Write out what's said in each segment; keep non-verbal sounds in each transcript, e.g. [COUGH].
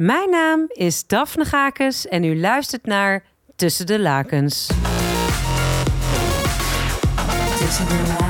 Mijn naam is Daphne Gakes en u luistert naar Tussen de Lakens. Tussen de lakens.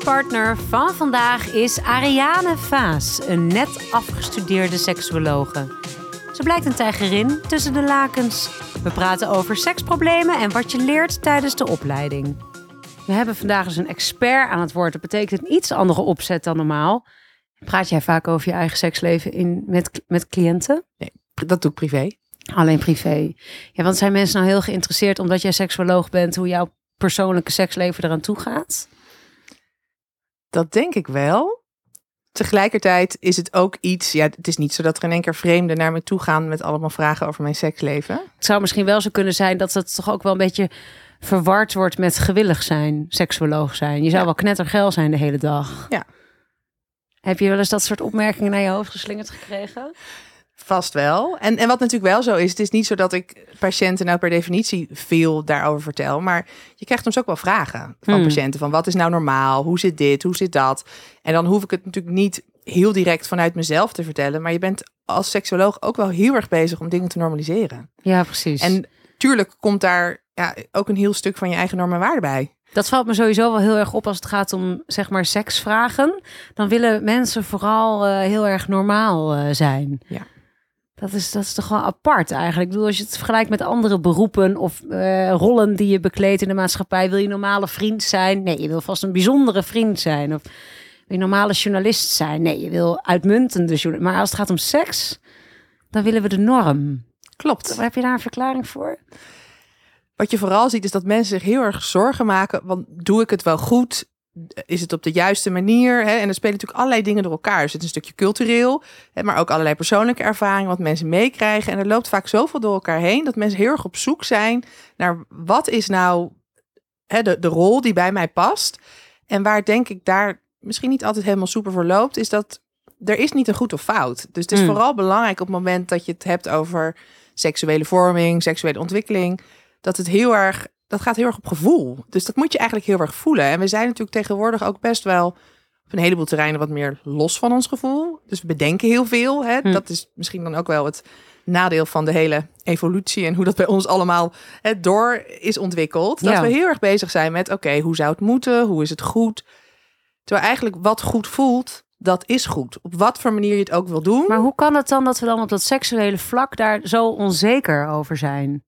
Bedpartner van vandaag is Ariane Vaas, een net afgestudeerde seksuologe. Ze blijkt een tijgerin tussen de lakens. We praten over seksproblemen en wat je leert tijdens de opleiding. We hebben vandaag dus een expert aan het woord. Dat betekent een iets andere opzet dan normaal. Praat jij vaak over je eigen seksleven in, met, met cliënten? Dat doe ik privé. Alleen privé. Ja, want zijn mensen nou heel geïnteresseerd omdat jij seksuoloog bent, hoe jouw persoonlijke seksleven eraan toe gaat? Dat denk ik wel. Tegelijkertijd is het ook iets. Ja, het is niet zo dat er in één keer vreemden naar me toe gaan met allemaal vragen over mijn seksleven. Het zou misschien wel zo kunnen zijn dat het toch ook wel een beetje verward wordt met gewillig zijn, seksuoloog zijn. Je zou Ja. wel knettergeil zijn de hele dag. Ja. Heb je wel eens dat soort opmerkingen naar je hoofd geslingerd gekregen? Vast wel. En, en wat natuurlijk wel zo is, het is niet zo dat ik patiënten nou per definitie veel daarover vertel. Maar je krijgt soms ook wel vragen van Hmm. patiënten. Van wat is nou normaal? Hoe zit dit? Hoe zit dat? En dan hoef ik het natuurlijk niet heel direct vanuit mezelf te vertellen. Maar je bent als seksuoloog ook wel heel erg bezig om dingen te normaliseren. Ja, precies. En En tuurlijk komt daar ja, ook een heel stuk van je eigen normen en waarden bij. dat valt me sowieso wel heel erg op als het gaat om zeg maar seksvragen. Dan willen mensen vooral eh, heel erg normaal eh, zijn. Ja. Dat is, dat is toch wel apart eigenlijk. Ik bedoel, als je het vergelijkt met andere beroepen of eh, rollen die je bekleedt in de maatschappij, wil je normale vriend zijn? Nee, je wil vast een bijzondere vriend zijn. Of wil je normale journalist zijn? Nee, je wil uitmuntende journalist. Maar als het gaat om seks, dan willen we de norm. Klopt. Heb je daar een verklaring voor? Wat je vooral ziet is dat mensen zich heel erg zorgen maken. Want doe ik het wel goed? Is het op de juiste manier? Hè? En er spelen natuurlijk allerlei dingen door elkaar. Dus het is een stukje cultureel, hè, maar ook allerlei persoonlijke ervaringen, wat mensen meekrijgen. En er loopt vaak zoveel door elkaar heen dat mensen heel erg op zoek zijn naar wat is nou hè, de, de rol die bij mij past. En waar denk ik daar misschien niet altijd helemaal super voor loopt, is dat er is niet een goed of fout. Dus het is Mm. vooral belangrijk op het moment dat je het hebt over seksuele vorming, seksuele ontwikkeling, dat het heel erg, dat gaat heel erg op gevoel. Dus dat moet je eigenlijk heel erg voelen. En we zijn natuurlijk tegenwoordig ook best wel op een heleboel terreinen wat meer los van ons gevoel. Dus we bedenken heel veel. Hè? Hm. Dat is misschien dan ook wel het nadeel van de hele evolutie en hoe dat bij ons allemaal hè, door is ontwikkeld. Dat Ja. we heel erg bezig zijn met, oké, hoe zou het moeten? Hoe is het goed? Terwijl eigenlijk wat goed voelt, dat is goed. Op wat voor manier je het ook wil doen. Maar hoe kan het dan dat we dan op dat seksuele vlak daar zo onzeker over zijn?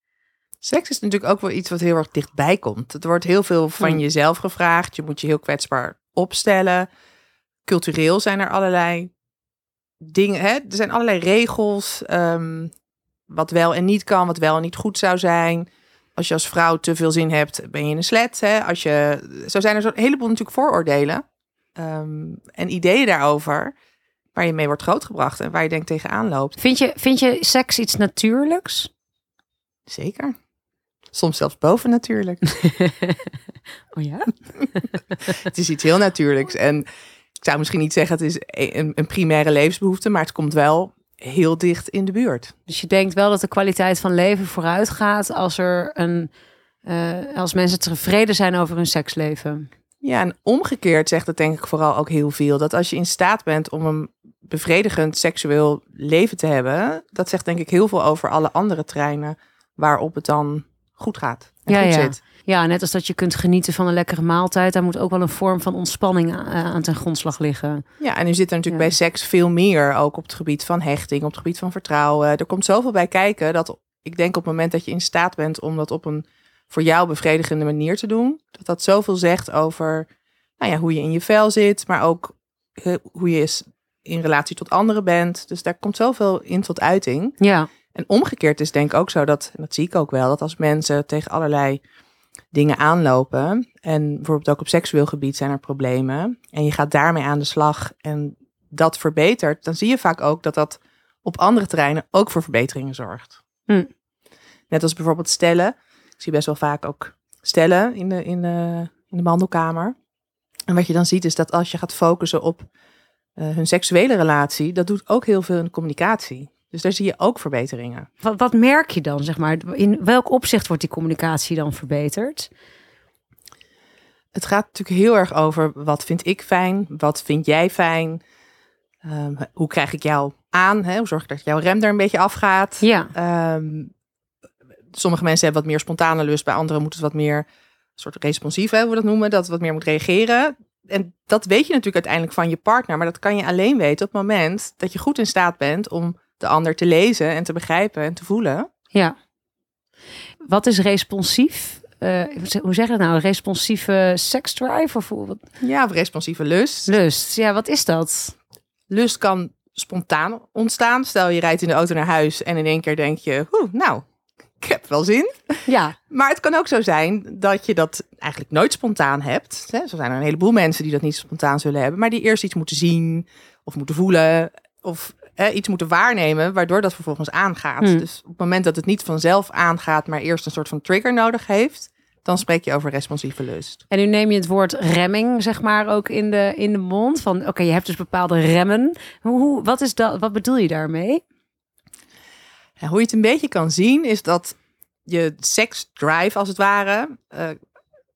Seks is natuurlijk ook wel iets wat heel erg dichtbij komt. Het wordt heel veel van Hmm. jezelf gevraagd. Je moet je heel kwetsbaar opstellen. Cultureel zijn er allerlei dingen. Hè? Er zijn allerlei regels. ehm, wat wel en niet kan, wat wel en niet goed zou zijn. Als je als vrouw te veel zin hebt, ben je een slet. Hè? Als je, zo zijn er zo'n heleboel natuurlijk vooroordelen. ehm, en ideeën daarover. Waar je mee wordt grootgebracht en waar je denk tegenaan loopt. Vind je, vind je seks iets natuurlijks? Zeker. Soms zelfs boven natuurlijk. [LAUGHS] oh ja? [LAUGHS] Het is iets heel natuurlijks. En ik zou misschien niet zeggen het is een, een primaire levensbehoefte, maar het komt wel heel dicht in de buurt. Dus je denkt wel dat de kwaliteit van leven vooruit gaat als er een. eh, als mensen tevreden zijn over hun seksleven. Ja, en omgekeerd zegt het denk ik vooral ook heel veel. Dat als je in staat bent om een bevredigend seksueel leven te hebben, dat zegt denk ik heel veel over alle andere treinen waarop het dan goed gaat. En Ja, goed ja. zit. Ja, net als dat je kunt genieten van een lekkere maaltijd, daar moet ook wel een vorm van ontspanning aan, aan ten grondslag liggen. Ja, en nu zit er natuurlijk Ja. bij seks veel meer, ook op het gebied van hechting, op het gebied van vertrouwen. Er komt zoveel bij kijken dat ik denk op het moment dat je in staat bent om dat op een voor jou bevredigende manier te doen, dat dat zoveel zegt over nou ja, hoe je in je vel zit, maar ook eh, hoe je is in relatie tot anderen bent. Dus daar komt zoveel in tot uiting. Ja, En omgekeerd is denk ik ook zo dat, en dat zie ik ook wel, dat als mensen tegen allerlei dingen aanlopen en bijvoorbeeld ook op seksueel gebied zijn er problemen en je gaat daarmee aan de slag en dat verbetert, dan zie je vaak ook dat dat op andere terreinen ook voor verbeteringen zorgt. Hm. Net als bijvoorbeeld stellen. Ik zie best wel vaak ook stellen in de, in de, in de behandelkamer. En wat je dan ziet is dat als je gaat focussen op eh, hun seksuele relatie, dat doet ook heel veel in de communicatie. Dus daar zie je ook verbeteringen. Wat, wat merk je dan, zeg maar? In welk opzicht wordt die communicatie dan verbeterd? Het gaat natuurlijk heel erg over wat vind ik fijn, wat vind jij fijn, Ehm, hoe krijg ik jou aan, hè? hoe zorg ik dat jouw rem er een beetje afgaat. Ja, Ehm, sommige mensen hebben wat meer spontane lust, bij anderen moet het wat meer soort responsief, hè, hoe we dat noemen, dat wat meer moet reageren. En dat weet je natuurlijk uiteindelijk van je partner, maar dat kan je alleen weten op het moment dat je goed in staat bent om de ander te lezen en te begrijpen en te voelen. ja. Wat is responsief? Eh, hoe zeg je dat nou? Responsieve seksdrive of hoe-? Ja, of responsieve lust. lust? Ja, wat is dat? Lust kan spontaan ontstaan. Stel je rijdt in de auto naar huis en in één keer denk je, "Oeh, nou, ik heb wel zin. Ja, Maar het kan ook zo zijn dat je dat eigenlijk nooit spontaan hebt. Zo zijn er een heleboel mensen die dat niet spontaan zullen hebben, maar die eerst iets moeten zien of moeten voelen of iets moeten waarnemen, waardoor dat vervolgens aangaat. Hmm. Dus op het moment dat het niet vanzelf aangaat, maar eerst een soort van trigger nodig heeft, dan spreek je over responsieve lust. En nu neem je het woord remming, zeg maar, ook in de, in de mond. Van oké, je hebt dus bepaalde remmen. Hoe, wat, is dat, wat bedoel je daarmee? Hoe je het een beetje kan zien, is dat je seksdrive, als het ware, eh,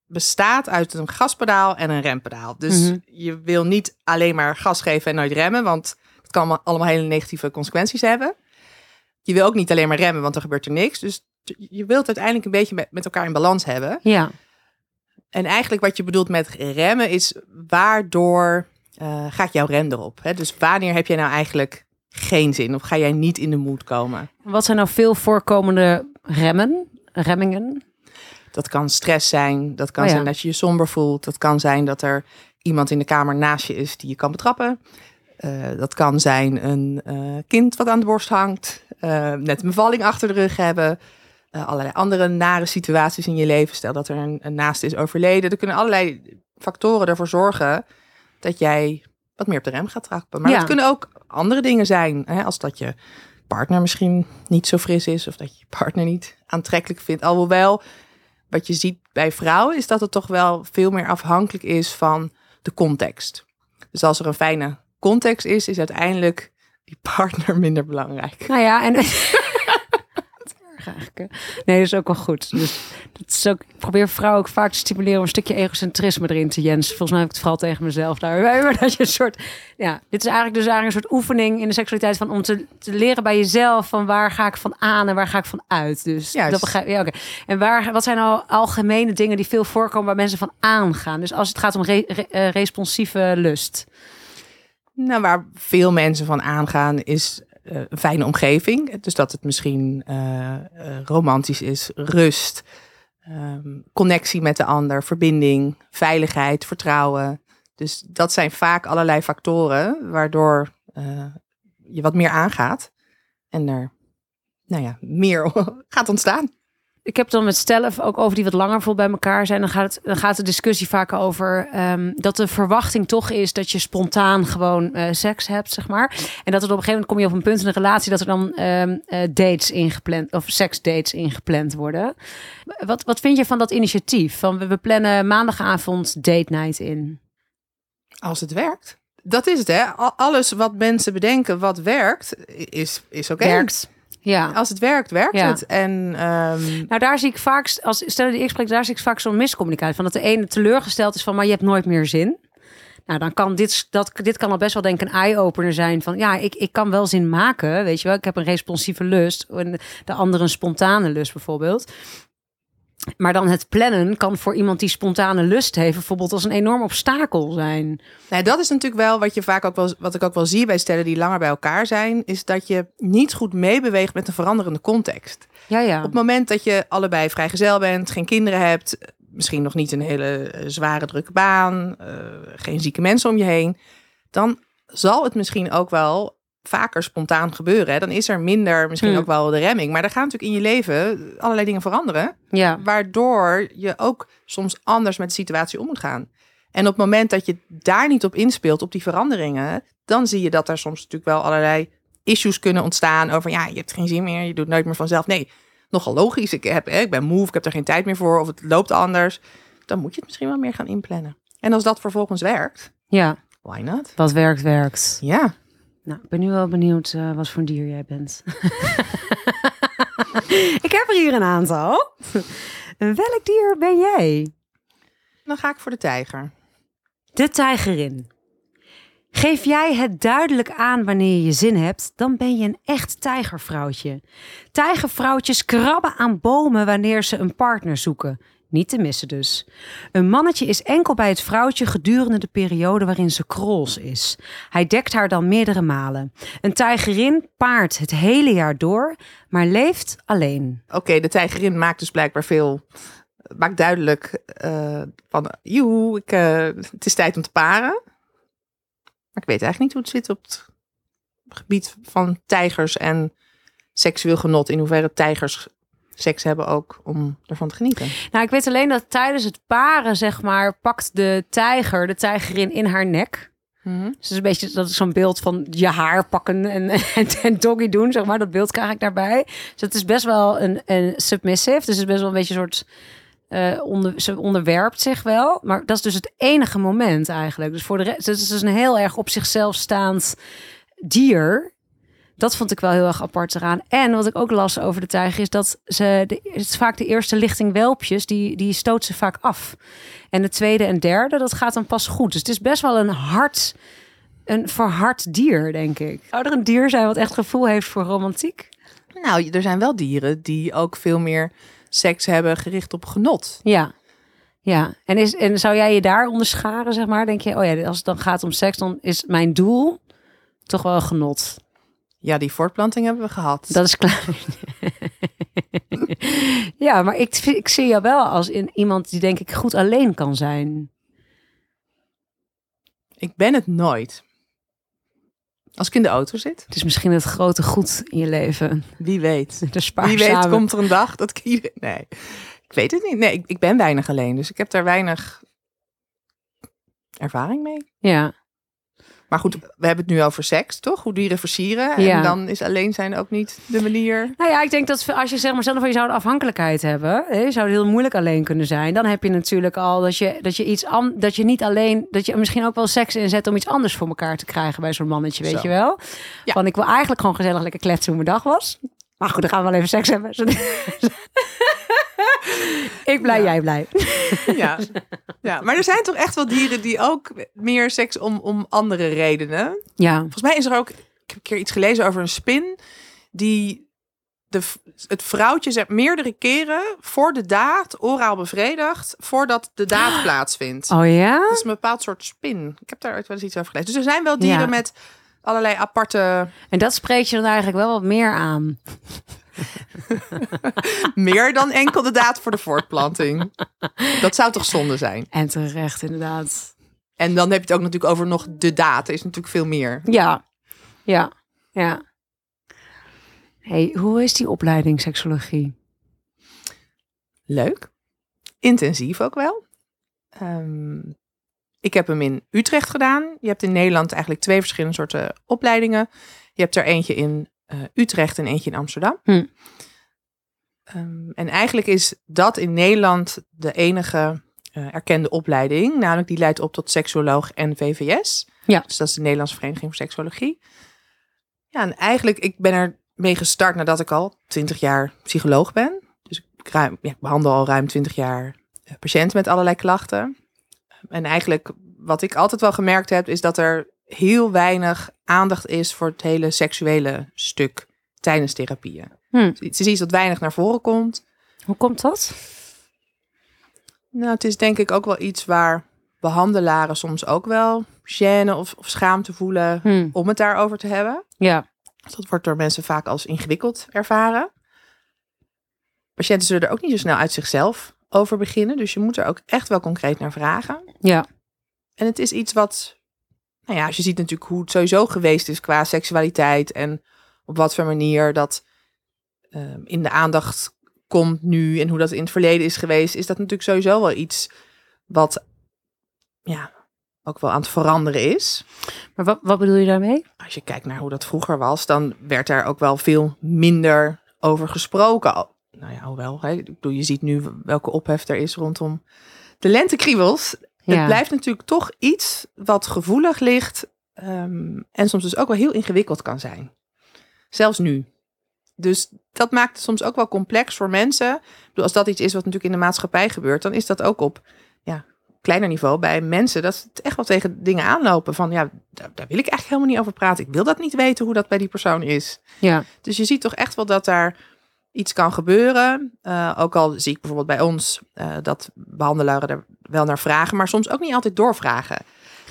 bestaat uit een gaspedaal en een rempedaal. Dus Mhm. je wil niet alleen maar gas geven en nooit remmen, want het kan allemaal- hele negatieve consequenties hebben. Je wil ook niet alleen maar remmen, want dan gebeurt er niks. Dus je wilt uiteindelijk een beetje met, elkaar in balans hebben. Ja, En eigenlijk wat je bedoelt met remmen is waardoor eh, gaat jouw rem erop? Hè? Dus wanneer heb jij nou eigenlijk geen zin of ga jij niet in de moed komen? wat zijn nou veel voorkomende remmen, remmingen? Dat kan stress zijn, dat kan Oh ja. zijn dat je je somber voelt, dat kan zijn dat er iemand in de kamer naast je is die je kan betrappen. Eh, dat kan zijn een eh, kind wat aan de borst hangt, eh, net een bevalling achter de rug hebben, allerlei andere nare situaties in je leven. Stel dat er een, een naaste is overleden. Er kunnen allerlei factoren ervoor zorgen dat jij wat meer op de rem gaat trappen. Maar Ja. het kunnen ook andere dingen zijn, hè, als dat je partner misschien niet zo fris is of dat je je partner niet aantrekkelijk vindt. Alhoewel, wat je ziet bij vrouwen is dat het toch wel veel meer afhankelijk is van de context. Dus als er een fijne context is, is uiteindelijk die partner [LAUGHS] minder belangrijk. Nou ja, en. [LAUGHS] Nee, dat is ook wel goed. Dus dat is ook, ik probeer vrouwen ook vaak te stimuleren om een stukje egocentrisme erin te jens. Volgens mij heb ik het vooral tegen mezelf daar. [LAUGHS] Maar dat je een soort. Ja, dit is eigenlijk dus eigenlijk een soort oefening in de seksualiteit van om te, te leren bij jezelf van waar ga ik van aan en waar ga ik van uit. Dus Juist. dat begrijp ja, oké. En waar, wat zijn nou algemene dingen die veel voorkomen waar mensen van aangaan? Dus als het gaat om re- re- eh, responsieve lust. Nou, waar veel mensen van aangaan is eh, een fijne omgeving. Dus dat het misschien eh, eh, romantisch is, rust, ehm, connectie met de ander, verbinding, veiligheid, vertrouwen. Dus dat zijn vaak allerlei factoren waardoor je wat meer aangaat en er nou ja, meer [LAUGHS] gaat ontstaan. Ik heb dan met stellen ook over die wat langer vol bij elkaar zijn. Dan gaat, het, dan gaat de discussie vaak over ehm, dat de verwachting toch is dat je spontaan gewoon eh, seks hebt, zeg maar. En dat er op een gegeven moment kom je op een punt in een relatie dat er dan ehm, eh, dates ingepland of seksdates ingepland worden. Wat, wat vind je van dat initiatief? Van we, plannen maandagavond date night in. Als het werkt. Dat is het, hè? Al- Alles wat mensen bedenken wat werkt, is, is oké. Werkt. Ja. Als het werkt, werkt Ja. het. En ehm, Nou, daar zie ik vaak, als stellen die ik spreek, daar zie ik vaak zo'n miscommunicatie. Van dat de ene teleurgesteld is van, maar je hebt nooit meer zin. Nou, dan kan dit, dat, dit kan al best wel denk ik een eye-opener zijn van, ja, ik, ik kan wel zin maken, weet je wel. Ik heb een responsieve lust en de andere een spontane lust bijvoorbeeld. Maar dan het plannen kan voor iemand die spontane lust heeft, bijvoorbeeld als een enorm obstakel zijn. nou, dat is natuurlijk wel wat je vaak ook wel, wat ik ook wel zie bij stellen die langer bij elkaar zijn, is dat je niet goed meebeweegt met een veranderende context. Ja, ja. Op het moment dat je allebei vrijgezel bent, geen kinderen hebt, misschien nog niet een hele eh, zware drukke baan, eh, geen zieke mensen om je heen, dan zal het misschien ook wel vaker spontaan gebeuren. Hè? Dan is er minder, misschien Hmm. ook wel de remming. Maar er gaan natuurlijk in je leven allerlei dingen veranderen. Ja. Waardoor je ook soms anders met de situatie om moet gaan. En op het moment dat je daar niet op inspeelt, op die veranderingen, dan zie je dat er soms natuurlijk wel allerlei issues kunnen ontstaan over ja, je hebt geen zin meer, je doet nooit meer vanzelf. Nee, nogal logisch. Ik, heb, ik ben moe, ik heb er geen tijd meer voor, of het loopt anders. Dan moet je het misschien wel meer gaan inplannen. En als dat vervolgens werkt, Ja, why not? wat werkt, werkt. Ja, Nou, ik ben nu wel benieuwd eh, wat voor dier jij bent. [LAUGHS] ik heb er hier een aantal. Welk dier ben jij? dan ga ik voor de tijger. De tijgerin. Geef jij het duidelijk aan wanneer je je zin hebt, dan ben je een echt tijgervrouwtje. Tijgervrouwtjes krabben aan bomen wanneer ze een partner zoeken. Niet te missen dus. Een mannetje is enkel bij het vrouwtje gedurende de periode waarin ze krols is. Hij dekt haar dan meerdere malen. Een tijgerin paart het hele jaar door, maar leeft alleen. Oké, de tijgerin maakt dus blijkbaar veel. Maakt duidelijk eh, van, joe, ik, eh, het is tijd om te paren. Maar ik weet eigenlijk niet hoe het zit op het gebied van tijgers en seksueel genot. In hoeverre tijgers seks hebben ook om ervan te genieten. Nou, ik weet alleen dat tijdens het paren, zeg maar, pakt de tijger de tijgerin in haar nek. Dus het is een beetje dat is zo'n beeld van je haar pakken en, en, en doggy doen, zeg maar. Dat beeld krijg ik daarbij. Dus het is best wel een, een submissive. Dus het is best wel een beetje een soort... eh, onder, ze onderwerpt zich wel. Maar dat is dus het enige moment eigenlijk. Dus voor de rest... Het is dus een heel erg op zichzelf staand dier. Dat vond ik wel heel erg apart eraan. En wat ik ook las over de tijger is dat ze... De, het is vaak de eerste lichting welpjes, die, die stoot ze vaak af. En de tweede en derde, dat gaat dan pas goed. Dus het is best wel een hard, een verhard dier, denk ik. Zou er een dier zijn wat echt gevoel heeft voor romantiek? Nou, er zijn wel dieren die ook veel meer seks hebben gericht op genot. Ja. Ja, en, is, en zou jij je daar onderscharen, zeg maar? Denk je, oh ja, als het dan gaat om seks, dan is mijn doel toch wel genot. Ja, die voortplanting hebben we gehad. Dat is klaar. [LAUGHS] ja, maar ik, ik zie jou wel als in iemand die denk ik goed alleen kan zijn. Ik ben het nooit. Als ik in de auto zit, Het is misschien het grote goed in je leven. wie weet. [LAUGHS] De Wie weet komt er een dag dat ik. Nee, ik weet het niet. Nee, ik, ik ben weinig alleen, dus ik heb daar weinig ervaring mee. Ja, Maar goed, we hebben het nu over seks, toch? Hoe dieren versieren. Ja. En dan is alleen zijn ook niet de manier. Nou ja, ik denk dat als je zeg maar zelf van je zou een afhankelijkheid hebben, hè, je zou heel moeilijk alleen kunnen zijn. Dan heb je natuurlijk al dat je, dat je iets an, dat je niet alleen, dat je misschien ook wel seks inzet om iets anders voor elkaar te krijgen bij zo'n mannetje, weet Zo. je wel? Ja. Van ik wil eigenlijk gewoon gezellig lekker kletsen hoe mijn dag was. Maar goed, dan gaan we wel even seks hebben. [LAUGHS] ik blij, Ja. jij blij. [LAUGHS] Ja. ja, maar er zijn toch echt wel dieren die ook meer seks om, om andere redenen. Ja, Volgens mij is er ook, ik heb een keer iets gelezen over een spin die de, het vrouwtje zegt meerdere keren voor de daad oraal bevredigt voordat de daad [GASPS] plaatsvindt. oh ja? Dat is een bepaald soort spin. Ik heb daar ooit wel eens iets over gelezen. Dus er zijn wel dieren Ja. met allerlei aparte, En dat spreekt je dan eigenlijk wel wat meer aan. [LAUGHS] meer dan enkel de daad voor de voortplanting. Dat zou toch zonde zijn? En terecht, inderdaad. En dan heb je het ook natuurlijk over nog de daad. Er is natuurlijk veel meer. Ja, ja, ja. Hey, hoe is die opleiding seksologie? Leuk. Intensief ook wel. Ehm, ik heb hem in Utrecht gedaan. Je hebt in Nederland eigenlijk twee verschillende soorten opleidingen. Je hebt er eentje in eh, Utrecht en eentje in Amsterdam. Hm. Ehm, en eigenlijk is dat in Nederland de enige eh, erkende opleiding. Namelijk die leidt op tot seksuoloog en VVS. Ja. Dus dat is de Nederlandse Vereniging voor Seksologie. Ja, en eigenlijk, ik ben er mee gestart nadat ik al 20 jaar psycholoog ben. Dus ik, ruim, ja, ik behandel al ruim 20 jaar eh, patiënten met allerlei klachten. En eigenlijk wat ik altijd wel gemerkt heb, is dat er heel weinig aandacht is voor het hele seksuele stuk tijdens therapieën. Hm. Het is iets dat weinig naar voren komt. Hoe komt dat? Nou, het is denk ik ook wel iets waar behandelaren soms ook wel gêne of, of schaamte voelen Hm. om het daarover te hebben. Ja, Dat wordt door mensen vaak als ingewikkeld ervaren. Patiënten zullen er ook niet zo snel uit zichzelf over beginnen. Dus je moet er ook echt wel concreet naar vragen. ja, En het is iets wat nou ja, als je ziet natuurlijk hoe het sowieso geweest is qua seksualiteit en op wat voor manier dat ehm, in de aandacht komt nu en hoe dat in het verleden is geweest, is dat natuurlijk sowieso wel iets wat ja, ook wel aan het veranderen is. Maar wat, wat bedoel je daarmee? Als je kijkt naar hoe dat vroeger was, dan werd er ook wel veel minder over gesproken. Nou ja, hoewel, hè, ik bedoel, je ziet nu welke ophef er is rondom de lentekriebels. Ja. Het blijft natuurlijk toch iets wat gevoelig ligt ehm, en soms dus ook wel heel ingewikkeld kan zijn. Zelfs nu. Dus dat maakt het soms ook wel complex voor mensen. Ik bedoel, als dat iets is wat natuurlijk in de maatschappij gebeurt, dan is dat ook op ja, kleiner niveau bij mensen dat ze echt wel tegen dingen aanlopen van ja, daar, daar wil ik eigenlijk helemaal niet over praten. Ik wil dat niet weten hoe dat bij die persoon is. Ja. Dus je ziet toch echt wel dat daar iets kan gebeuren. Eh, ook al zie ik bijvoorbeeld bij ons eh, dat behandelaren er wel naar vragen, maar soms ook niet altijd doorvragen.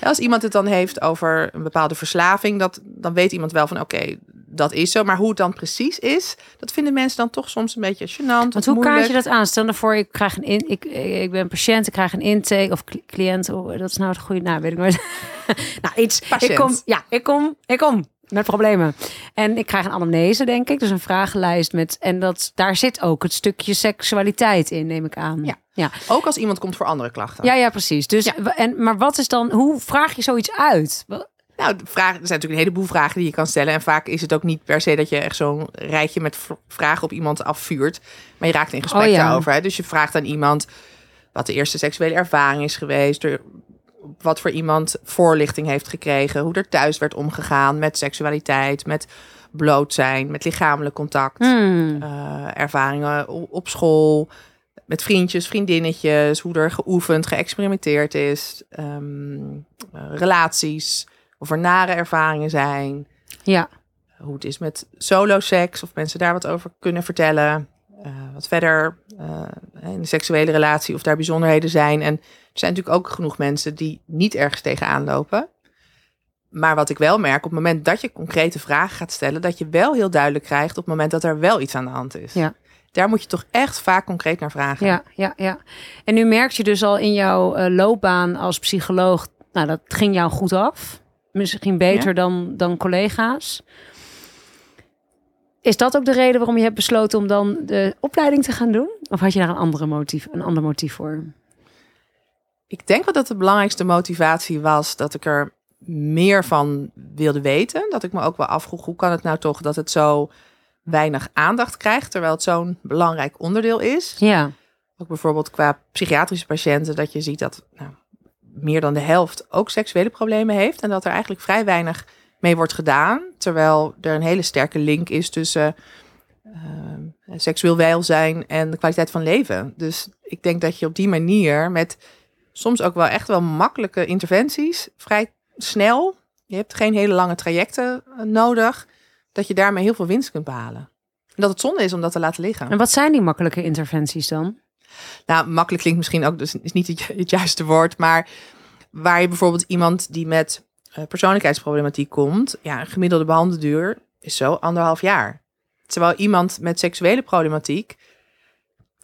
Ja, Als iemand het dan heeft over een bepaalde verslaving, dat, dan weet iemand wel van oké, dat is zo. Maar hoe het dan precies is, dat vinden mensen dan toch soms een beetje gênant. Want hoe kaart je dat aan? Stel nou voor, ik krijg een in, ik, ik ben patiënt, ik krijg een intake of cli- cliënt. Oh, dat is nou het goede naam, weet ik nooit. [LAUGHS] nou, iets. Patiënt. Ik kom, ja, ik kom, ik kom met problemen. En ik krijg een anamnese, denk ik, dus een vragenlijst met en dat daar zit ook het stukje seksualiteit in, neem ik aan. Ja. Ja, Ook als iemand komt voor andere klachten. ja, ja precies. Dus, Ja. en, maar wat is dan, hoe vraag je zoiets uit? Nou, vragen, er zijn natuurlijk een heleboel vragen die je kan stellen. En vaak is het ook niet per se dat je echt zo'n rijtje met vragen op iemand afvuurt. Maar je raakt in gesprek Oh ja. daarover. Hè? Dus je vraagt aan iemand wat de eerste seksuele ervaring is geweest. Wat voor iemand voorlichting heeft gekregen. Hoe er thuis werd omgegaan met seksualiteit, met bloot zijn, met lichamelijk contact. Hmm. eh, ervaringen op school, met vriendjes, vriendinnetjes, hoe er geoefend, geëxperimenteerd is, ehm, eh, relaties, of er nare ervaringen zijn, Ja, hoe het is met solo-seks, of mensen daar wat over kunnen vertellen. Eh, wat verder eh, in de seksuele relatie, of daar bijzonderheden zijn. En er zijn natuurlijk ook genoeg mensen die niet ergens tegenaan lopen. Maar wat ik wel merk, op het moment dat je concrete vragen gaat stellen, dat je wel heel duidelijk krijgt op het moment dat er wel iets aan de hand is. Ja. Daar moet je toch echt vaak concreet naar vragen. ja, ja, ja. En nu merk je dus al in jouw eh, loopbaan als psycholoog, nou, dat ging jou goed af. Misschien beter Ja. dan, dan collega's. Is dat ook de reden waarom je hebt besloten om dan de opleiding te gaan doen? Of had je daar een, andere motief, een ander motief voor? Ik denk wel dat de belangrijkste motivatie was dat ik er meer van wilde weten. Dat ik me ook wel afvroeg, hoe kan het nou toch dat het zo weinig aandacht krijgt, terwijl het zo'n belangrijk onderdeel is. Ja, Ook bijvoorbeeld qua psychiatrische patiënten, dat je ziet dat nou, meer dan de helft ook seksuele problemen heeft. En dat er eigenlijk vrij weinig mee wordt gedaan. Terwijl er een hele sterke link is tussen eh, seksueel welzijn en de kwaliteit van leven. Dus ik denk dat je op die manier met soms ook wel echt wel makkelijke interventies, vrij snel, je hebt geen hele lange trajecten eh, nodig, dat je daarmee heel veel winst kunt behalen. En dat het zonde is om dat te laten liggen. en wat zijn die makkelijke interventies dan? Nou, makkelijk klinkt misschien ook, dus is niet het, ju- het juiste woord, maar waar je bijvoorbeeld iemand die met persoonlijkheidsproblematiek komt, ja, een gemiddelde behandelduur is zo anderhalf jaar. Terwijl iemand met seksuele problematiek,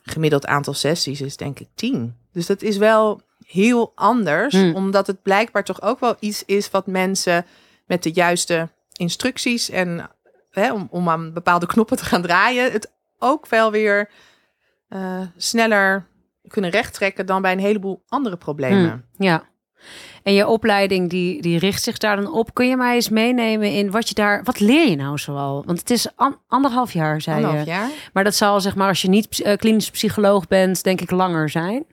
gemiddeld aantal sessies is denk ik tien. Dus dat is wel heel anders, Hmm. omdat het blijkbaar toch ook wel iets is wat mensen met de juiste instructies en hè, om, om aan bepaalde knoppen te gaan draaien, het ook wel weer eh, sneller kunnen rechttrekken dan bij een heleboel andere problemen. Hmm, ja. En je opleiding die, die richt zich daar dan op. Kun je mij eens meenemen in wat je daar... Wat leer je nou zoal? Want het is an- anderhalf jaar, zei Anderhalf je. jaar. Maar dat zal zeg maar als je niet eh, klinisch psycholoog bent, denk ik langer zijn.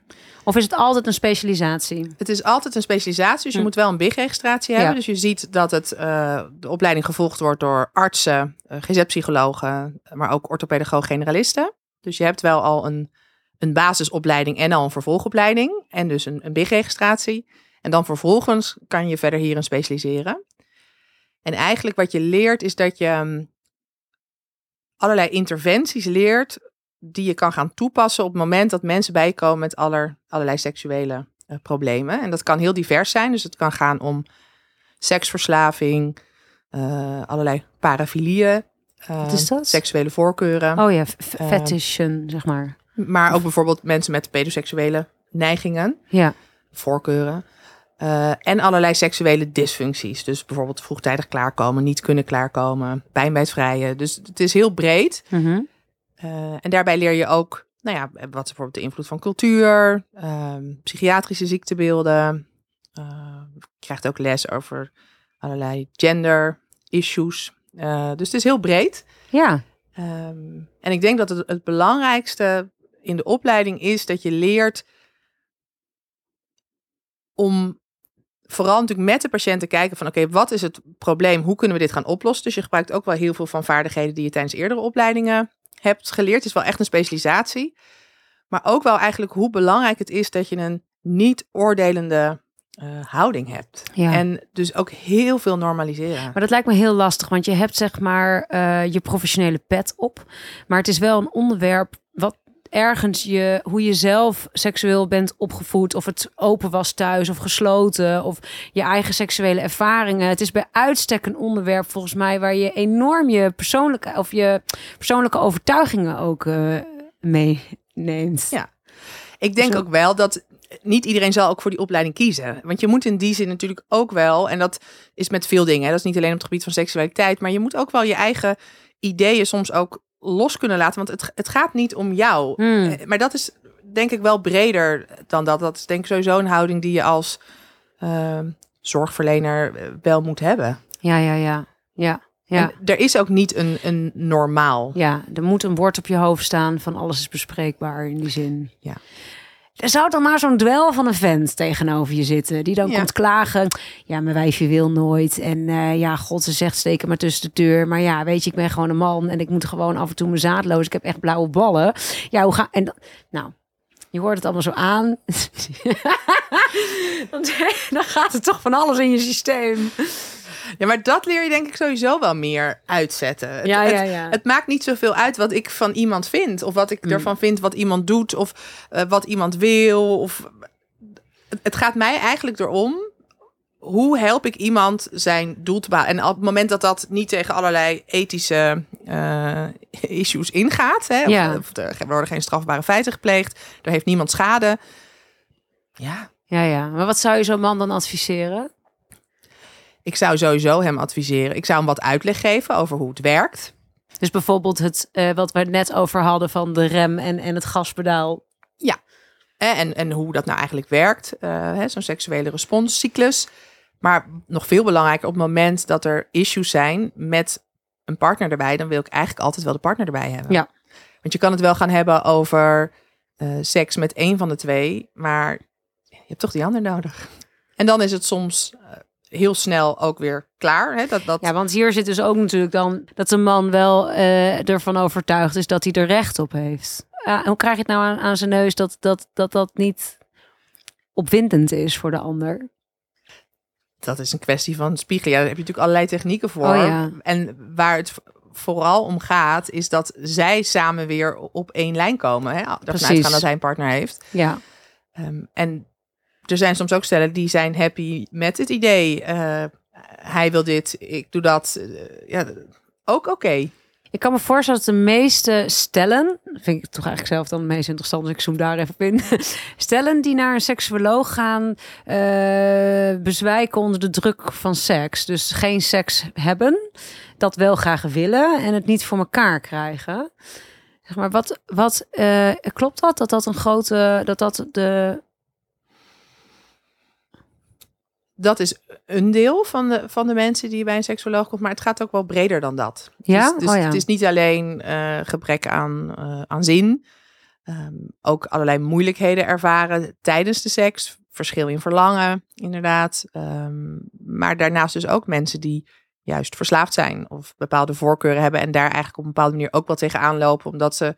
Of is het altijd een specialisatie? Het is altijd een specialisatie, dus je Hm. moet wel een BIG-registratie hebben. Ja. Dus je ziet dat het, eh, de opleiding gevolgd wordt door artsen, eh, GZ-psychologen, maar ook orthopedagoog-generalisten. Dus je hebt wel al een, een basisopleiding en al een vervolgopleiding. En dus een, een BIG-registratie. En dan vervolgens kan je verder hierin specialiseren. En eigenlijk wat je leert is dat je mm, allerlei interventies leert die je kan gaan toepassen op het moment dat mensen bijkomen met aller, allerlei seksuele eh, problemen. En dat kan heel divers zijn. Dus het kan gaan om seksverslaving, eh, allerlei parafilieën, eh, Wat is dat? seksuele voorkeuren. Oh ja, Ehm. fetishen, zeg maar. Maar ook bijvoorbeeld mensen met pedoseksuele neigingen, Ja. voorkeuren. Eh, en allerlei seksuele dysfuncties. Dus bijvoorbeeld vroegtijdig klaarkomen, niet kunnen klaarkomen, pijn bij het vrijen. Dus het is heel breed. Mhm. Eh, en daarbij leer je ook, nou ja, wat is bijvoorbeeld de invloed van cultuur, ehm, psychiatrische ziektebeelden. Eh, je krijgt ook les over allerlei gender issues. Eh, dus het is heel breed. Ja, Ehm, en ik denk dat het, het belangrijkste in de opleiding is dat je leert om vooral natuurlijk met de patiënt te kijken van oké, wat is het probleem? Hoe kunnen we dit gaan oplossen? Dus je gebruikt ook wel heel veel van vaardigheden die je tijdens eerdere opleidingen hebt geleerd. Het is wel echt een specialisatie. Maar ook wel eigenlijk hoe belangrijk het is dat je een niet oordelende eh, houding hebt. Ja. En dus ook heel veel normaliseren. maar dat lijkt me heel lastig, want je hebt zeg maar eh, je professionele pet op. Maar het is wel een onderwerp wat ergens je, hoe je zelf seksueel bent opgevoed, of het open was thuis of gesloten, of je eigen seksuele ervaringen. Het is bij uitstek een onderwerp volgens mij waar je enorm je persoonlijke of je persoonlijke overtuigingen ook eh, meeneemt. Ja. Ik denk Zo. ook wel dat niet iedereen zal ook voor die opleiding kiezen. Want je moet in die zin natuurlijk ook wel, en dat is met veel dingen, hè, dat is niet alleen op het gebied van seksualiteit, maar je moet ook wel je eigen ideeën soms ook los kunnen laten. Want het, het gaat niet om jou. Hmm. Eh, Maar dat is denk ik wel breder dan dat. Dat is denk ik sowieso een houding die je als ehm, zorgverlener eh, wel moet hebben. Ja, ja, ja, ja, ja. En er is ook niet een, een normaal. Ja, er moet een bord op je hoofd staan van alles is bespreekbaar in die zin. Ja. Er zou dan maar zo'n dwel van een vent tegenover je zitten. Die dan Ja. komt klagen. Ja, mijn wijfje wil nooit. En eh, ja, god, ze zegt steken maar tussen de deur. Maar ja, weet je, ik ben gewoon een man. En ik moet gewoon af en toe mijn zaadloos. Ik heb echt blauwe ballen. Ja, hoe ga... En dan, nou, je hoort het allemaal zo aan. [LAUGHS] dan, dan gaat er toch van alles in je systeem. Ja, maar dat leer je denk ik sowieso wel meer uitzetten. Het- Ja, het, ja, ja. het maakt niet zoveel uit wat ik van iemand vind. Of wat ik Mm. ervan vind wat iemand doet. Of eh, wat iemand wil. Of... Het, het gaat mij eigenlijk erom. Hoe help ik iemand zijn doel te behalen? En op het moment dat dat niet tegen allerlei ethische eh, issues ingaat. Hè, of, Ja. of er worden geen strafbare feiten gepleegd. Er heeft niemand schade. Ja, Ja, ja. Maar wat zou je zo'n man dan adviseren? Ik zou sowieso hem adviseren. Ik zou hem wat uitleg geven over hoe het werkt. Dus bijvoorbeeld het, eh, wat we net over hadden van de rem en, en het gaspedaal. Hè, En, en hoe dat nou eigenlijk werkt, eh, hè, zo'n seksuele responscyclus. Maar nog veel belangrijker, op het moment dat er issues zijn met een partner erbij, dan wil ik eigenlijk altijd wel de partner erbij hebben. Ja. Want je kan het wel gaan hebben over eh, seks met één van de twee, maar je hebt toch die ander nodig. En dan is het soms eh, heel snel ook weer klaar. Hè, dat, dat, Ja, want hier zit dus ook natuurlijk dan dat de man wel eh, ervan overtuigd is dat hij er recht op heeft. Hoe krijg je het nou aan, aan zijn neus dat dat, dat dat niet opwindend is voor de ander? dat is een kwestie van spiegelen. Ja, daar heb je natuurlijk allerlei technieken voor. Oh ja. En waar het vooral om gaat, is dat zij samen weer op één lijn komen. Hè? Ervan Precies. uitgaan dat hij een partner heeft. Ja, Ehm, en er zijn soms ook stellen die zijn happy met het idee. eh, hij wil dit, ik doe dat. eh, ja, ook oké. ik kan me voorstellen dat de meeste stellen, vind ik toch eigenlijk zelf dan het meest interessant, dus ik zoom daar even op in. [LAUGHS] Stellen die naar een seksuoloog gaan, eh, bezwijken onder de druk van seks. Dus geen seks hebben, dat wel graag willen en het niet voor elkaar krijgen. Zeg maar, wat, wat klopt dat? Dat dat een grote, dat dat de. Dat is een deel van de, van de mensen die bij een seksoloog komt. Maar het gaat ook wel breder dan dat. Ja? Dus, dus Oh ja. het is niet alleen eh, gebrek aan, eh, aan zin. Ehm, ook allerlei moeilijkheden ervaren tijdens de seks. Verschil in verlangen, inderdaad. Ehm, maar daarnaast dus ook mensen die juist verslaafd zijn. Of bepaalde voorkeuren hebben. En daar eigenlijk op een bepaalde manier ook wel tegenaan lopen. Omdat ze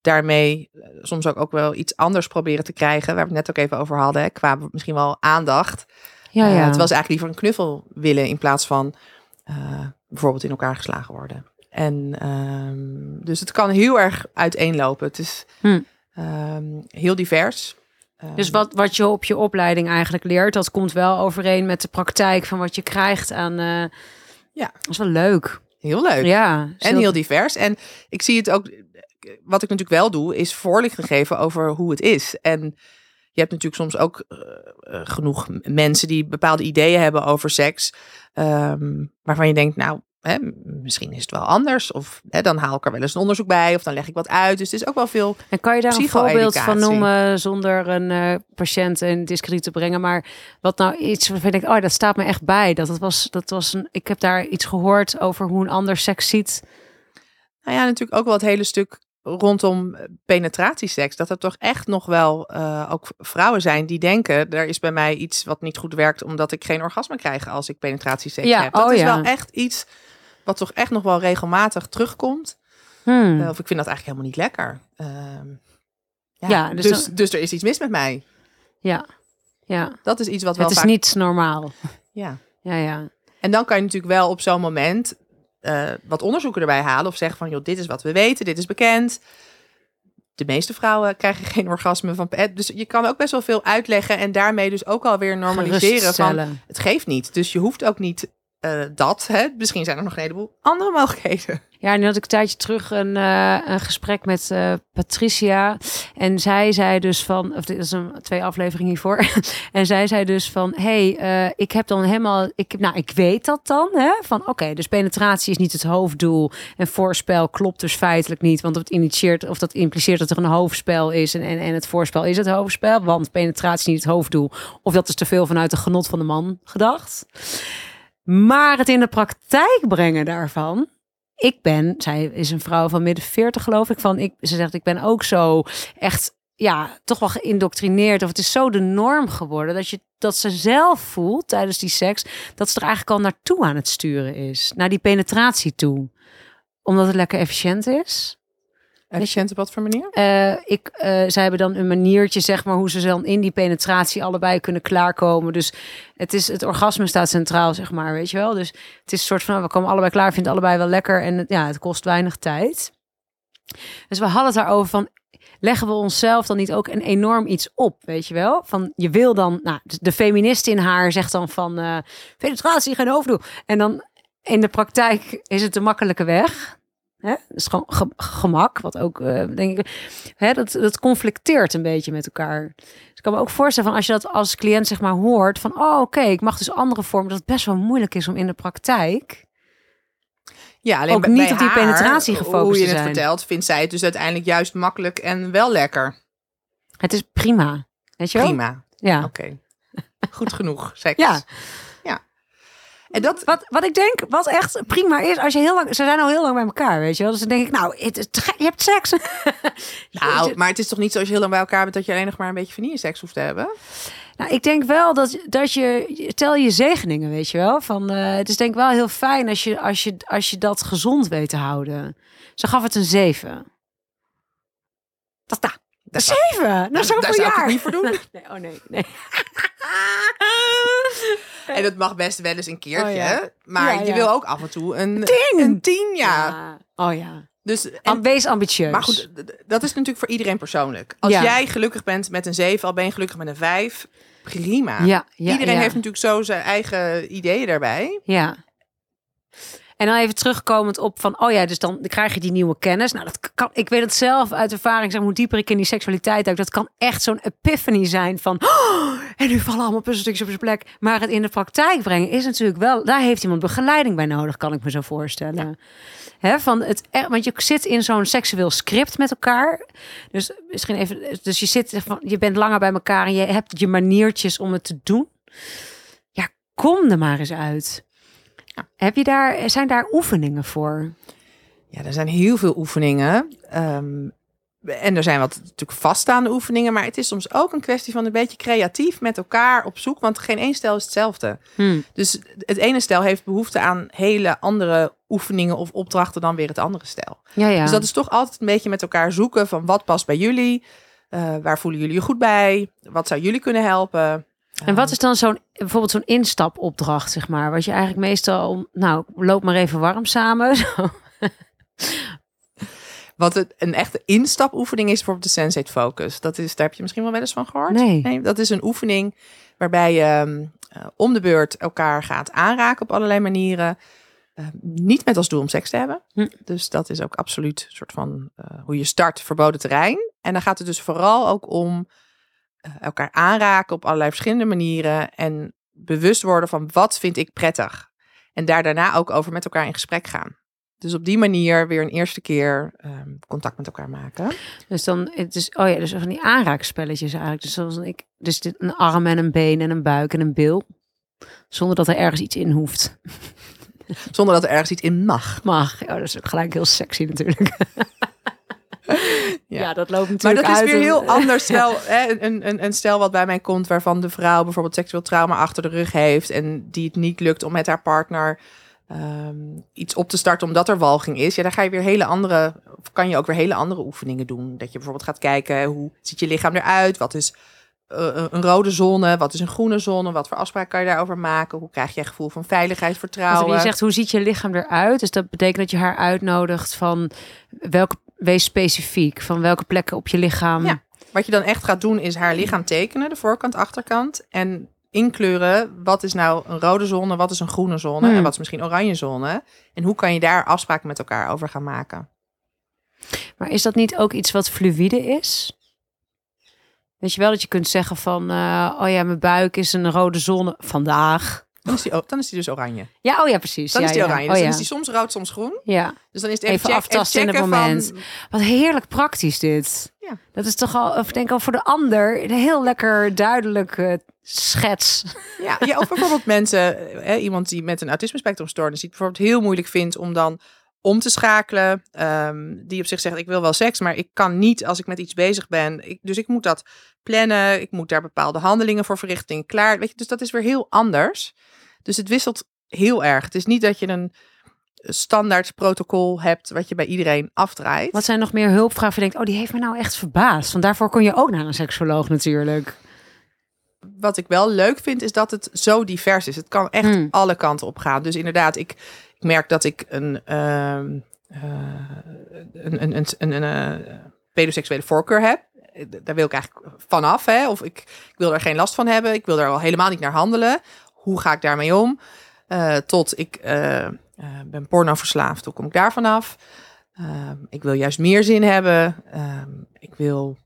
daarmee eh, soms ook, ook wel iets anders proberen te krijgen. Waar we het net ook even over hadden. Hè, qua misschien wel aandacht. Ja, ja. terwijl ze eigenlijk liever een knuffel willen in plaats van eh, bijvoorbeeld in elkaar geslagen worden. En ehm, dus het kan heel erg uiteenlopen. Het is Hm. ehm, heel divers. Ehm, Dus wat, wat je op je opleiding eigenlijk leert, dat komt wel overeen met de praktijk van wat je krijgt aan. eh, Ja. Dat is wel leuk. heel leuk. Ja. En heel divers. En ik zie het ook. Wat ik natuurlijk wel doe, is voorlichting geven over hoe het is. En je hebt natuurlijk soms ook eh, eh, genoeg mensen die bepaalde ideeën hebben over seks. ehm, waarvan je denkt, nou, hè, misschien is het wel anders. Of hè, dan haal ik er wel eens een onderzoek bij. Of dan leg ik wat uit. Dus het is ook wel veel. En kan je daar een voorbeeld van noemen zonder een eh, patiënt in discrediet te brengen? Maar wat nou iets waarvan ik oh, dat staat me echt bij. Dat het was, dat was een, ik heb daar iets gehoord over hoe een ander seks ziet. Nou ja, natuurlijk ook wel het hele stuk rondom penetratieseks. Dat er toch echt nog wel eh, ook vrouwen zijn die denken... er is bij mij iets wat niet goed werkt... omdat ik geen orgasme krijg als ik penetratieseks Ja, heb. Dat oh is ja. wel echt iets wat toch echt nog wel regelmatig terugkomt. Hmm. Eh, of ik vind dat eigenlijk helemaal niet lekker. Ehm, ja, Ja, dus dus, dus, er is iets mis met mij. Ja, ja. Dat is iets wat wel Het is vaak... niet normaal. Ja. Ja, ja. En dan kan je natuurlijk wel op zo'n moment eh, wat onderzoeken erbij halen. Of zeggen van, joh, dit is wat we weten, dit is bekend. De meeste vrouwen krijgen geen orgasme van... Dus je kan ook best wel veel uitleggen en daarmee dus ook alweer normaliseren van... Het geeft niet, dus je hoeft ook niet eh, dat. Hè? Misschien zijn er nog een heleboel andere mogelijkheden. Ja, nu had ik een tijdje terug een, eh, een gesprek met eh, Patricia. En zij zei dus van, of dit is een twee afleveringen hiervoor. [LAUGHS] en zij zei dus van, hey, ik heb dan helemaal, ik, nou, ik weet dat dan, hè? Van, oké, dus penetratie is niet het hoofddoel en voorspel klopt dus feitelijk niet, want het initieert of dat impliceert dat er een hoofdspel is en, en, en het voorspel is het hoofdspel, want penetratie is niet het hoofddoel. Of dat is te veel vanuit de genot van de man gedacht. Maar het in de praktijk brengen daarvan, ik ben, zij is een vrouw van midden 40 geloof ik, van ik, ze zegt ik ben ook zo echt, ja, toch wel geïndoctrineerd of het is zo de norm geworden dat je dat ze zelf voelt tijdens die seks dat ze er eigenlijk al naartoe aan het sturen is, naar die penetratie toe, omdat het lekker efficiënt is. Efficiënt op wat voor manier? Eh, ik, eh, zij hebben dan een maniertje, zeg maar, hoe ze dan in die penetratie allebei kunnen klaarkomen. Dus het, is, het orgasme staat centraal, zeg maar, weet je wel. Dus het is een soort van, we komen allebei klaar, vinden allebei wel lekker. En het- ja, het kost weinig tijd. Dus we hadden het daarover van, leggen we onszelf dan niet ook een enorm iets op, weet je wel? Van, je wil dan, nou, de feminist in haar zegt dan van, eh penetratie, geen hoofddoel. En dan in de praktijk is het de makkelijke weg. Hè? Is gewoon ge- gemak, wat ook, eh, denk ik, hè, dat, dat conflicteert een beetje met elkaar. Dus ik kan me ook voorstellen van als je dat als cliënt zeg maar hoort van, oh oké, ik mag dus andere vormen, dat het best wel moeilijk is om in de praktijk. Ja, alleen Ook bij- niet bij op die haar, penetratie gefocust Hoe je het vertelt, vindt zij het dus uiteindelijk juist makkelijk en wel lekker. Het is prima, weet je wel? Prima. Ja. Oké. Goed genoeg, seks. Ja. En dat, Wat, wat ik denk, wat echt prima is, als je heel lang, ze zijn al heel lang bij elkaar, weet je wel. Dus dan denk ik, nou, het, het- je hebt seks. [LAUGHS] nou, maar het is toch niet zo als je heel lang bij elkaar bent dat je alleen nog maar een beetje vanille seks hoeft te hebben? Nou, ik denk wel dat, dat je, tel je zegeningen, weet je wel. Van, eh, het is denk ik wel heel fijn als je, als, je, als je dat gezond weet te houden. Ze gaf het een 7. Dat, nou, een 7! Na daar zoveel zou ik jaar. het niet voor doen. [LAUGHS] Nee, oh nee, nee. [LAUGHS] En dat mag best wel eens een keertje. Oh, ja. Maar Ja, je ja. wil ook af en toe een Tien! Een tien, ja. Ja. Oh ja. Dus, en, Wees ambitieus. maar goed, dat is natuurlijk voor iedereen persoonlijk. Als Ja. jij gelukkig bent met een 7, al ben je gelukkig met een 5, prima. Ja, ja, Iedereen ja. heeft natuurlijk zo zijn eigen ideeën daarbij. Ja. En dan even terugkomend op van, oh ja, dus dan krijg je die nieuwe kennis. Nou, dat kan, ik weet het zelf uit ervaring, zeg hoe dieper ik in die seksualiteit duik, dat kan echt zo'n epiphany zijn van, oh, en nu vallen allemaal puzzelstukjes op zijn plek. Maar het in de praktijk brengen is natuurlijk wel, daar heeft iemand begeleiding bij nodig, kan ik me zo voorstellen. Van het, echt- want je zit in zo'n seksueel script met elkaar. Dus misschien even, dus je zit van, je bent langer bij elkaar en je hebt je maniertjes om het te doen. Ja, kom er maar eens uit. Heb je daar, zijn daar oefeningen voor? Ja, er zijn heel veel oefeningen. Ehm, en er zijn wat natuurlijk vaststaande oefeningen. Maar het is soms ook een kwestie van een beetje creatief met elkaar op zoek. Want geen één stel is hetzelfde. Hmm. Dus het ene stel heeft behoefte aan hele andere oefeningen of opdrachten dan weer het andere stel. Ja, ja. Dus dat is toch altijd een beetje met elkaar zoeken van wat past bij jullie. Eh, waar voelen jullie je goed bij? Wat zou jullie kunnen helpen? En wat is dan zo'n, bijvoorbeeld zo'n instapopdracht, zeg maar? Wat je eigenlijk meestal, nou, loop maar even warm samen. [LAUGHS] Zo. Wat het, een echte instapoefening is bijvoorbeeld de Sensate Focus. Dat is, daar heb je misschien wel wel eens van gehoord. Nee. dat is een oefening waarbij je ehm, eh, om de beurt elkaar gaat aanraken op allerlei manieren. Eh, niet met als doel om seks te hebben. Hm. Dus dat is ook absoluut een soort van eh, hoe je start verboden terrein. En dan gaat het dus vooral ook om elkaar aanraken op allerlei verschillende manieren en bewust worden van wat vind ik prettig. En daar daarna ook over met elkaar in gesprek gaan. Dus op die manier weer een eerste keer ehm, contact met elkaar maken. Dus dan, het is, oh ja, dus van die aanraakspelletjes eigenlijk. Dus zoals ik, dus dit, een arm en een been en een buik en een bil. Zonder dat er ergens iets in hoeft. Zonder dat er ergens iets in mag. Mag. Ja, dat is ook gelijk heel sexy natuurlijk. [LAUGHS] ja. dat loopt Maar natuurlijk dat is weer een- heel [LAUGHS] anders. Stel, hè, een, een, een stel wat bij mij komt waarvan de vrouw bijvoorbeeld seksueel trauma achter de rug heeft en die het niet lukt om met haar partner ehm, iets op te starten omdat er walging is. Ja, dan ga je weer hele andere, of kan je ook weer hele andere oefeningen doen. Dat je bijvoorbeeld gaat kijken hoe ziet je lichaam eruit? Wat is eh, een rode zone? Wat is een groene zone? Wat voor afspraak kan je daarover maken? Hoe krijg je een gevoel van veiligheid, vertrouwen? Want je zegt, hoe ziet je lichaam eruit? Dus dat betekent dat je haar uitnodigt van welke, wees specifiek. Van welke plekken op je lichaam. Ja. Wat je dan echt gaat doen is haar lichaam tekenen, de voorkant, achterkant. En inkleuren, wat is nou een rode zone, wat is een groene zone Hmm. en wat is misschien oranje zone. En hoe kan je daar afspraken met elkaar over gaan maken. Maar is dat niet ook iets wat fluïde is? Weet je wel dat je kunt zeggen van, eh, oh ja, mijn buik is een rode zone vandaag. Dan is die, dan is die dus oranje. Ja, oh ja, precies. Dan ja, is die ja. oranje. Oh Dus dan is die soms rood, soms groen. ja. Dus dan is het Even even, check, aftasten in het moment. Van, Wat heerlijk praktisch dit. Ja. Dat is toch al, of ik denk al voor de ander, een heel lekker duidelijk eh, schets. ja, ja, of bijvoorbeeld mensen, hè, iemand die met een autisme-spectrumstoornis die het bijvoorbeeld heel moeilijk vindt om dan om te schakelen. ehm, die op zich zegt, ik wil wel seks, maar ik kan niet als ik met iets bezig ben. Ik, dus ik moet dat plannen. Ik moet daar bepaalde handelingen voor verrichten. Klaar. Weet je, dus dat is weer heel anders. Dus het wisselt heel erg. Het is niet dat je een standaard protocol hebt wat je bij iedereen afdraait. Wat zijn nog meer hulpvragen? Je denkt, oh, die heeft me nou echt verbaasd. Want daarvoor kon je ook naar een seksoloog natuurlijk. wat ik wel leuk vind, is dat het zo divers is. Het kan echt Hmm. alle kanten op gaan. Dus inderdaad, ik, ik merk dat ik een, ehm, eh, een, een, een, een, eh, pedoseksuele voorkeur heb. Eh, Daar wil ik eigenlijk vanaf. Hè? Of ik, ik wil er geen last van hebben. Ik wil er al helemaal niet naar handelen. Hoe ga ik daarmee om? Eh, tot ik eh, eh, ben porno verslaafd. Hoe kom ik daar vanaf? Ehm, ik wil juist meer zin hebben. Ehm, ik wil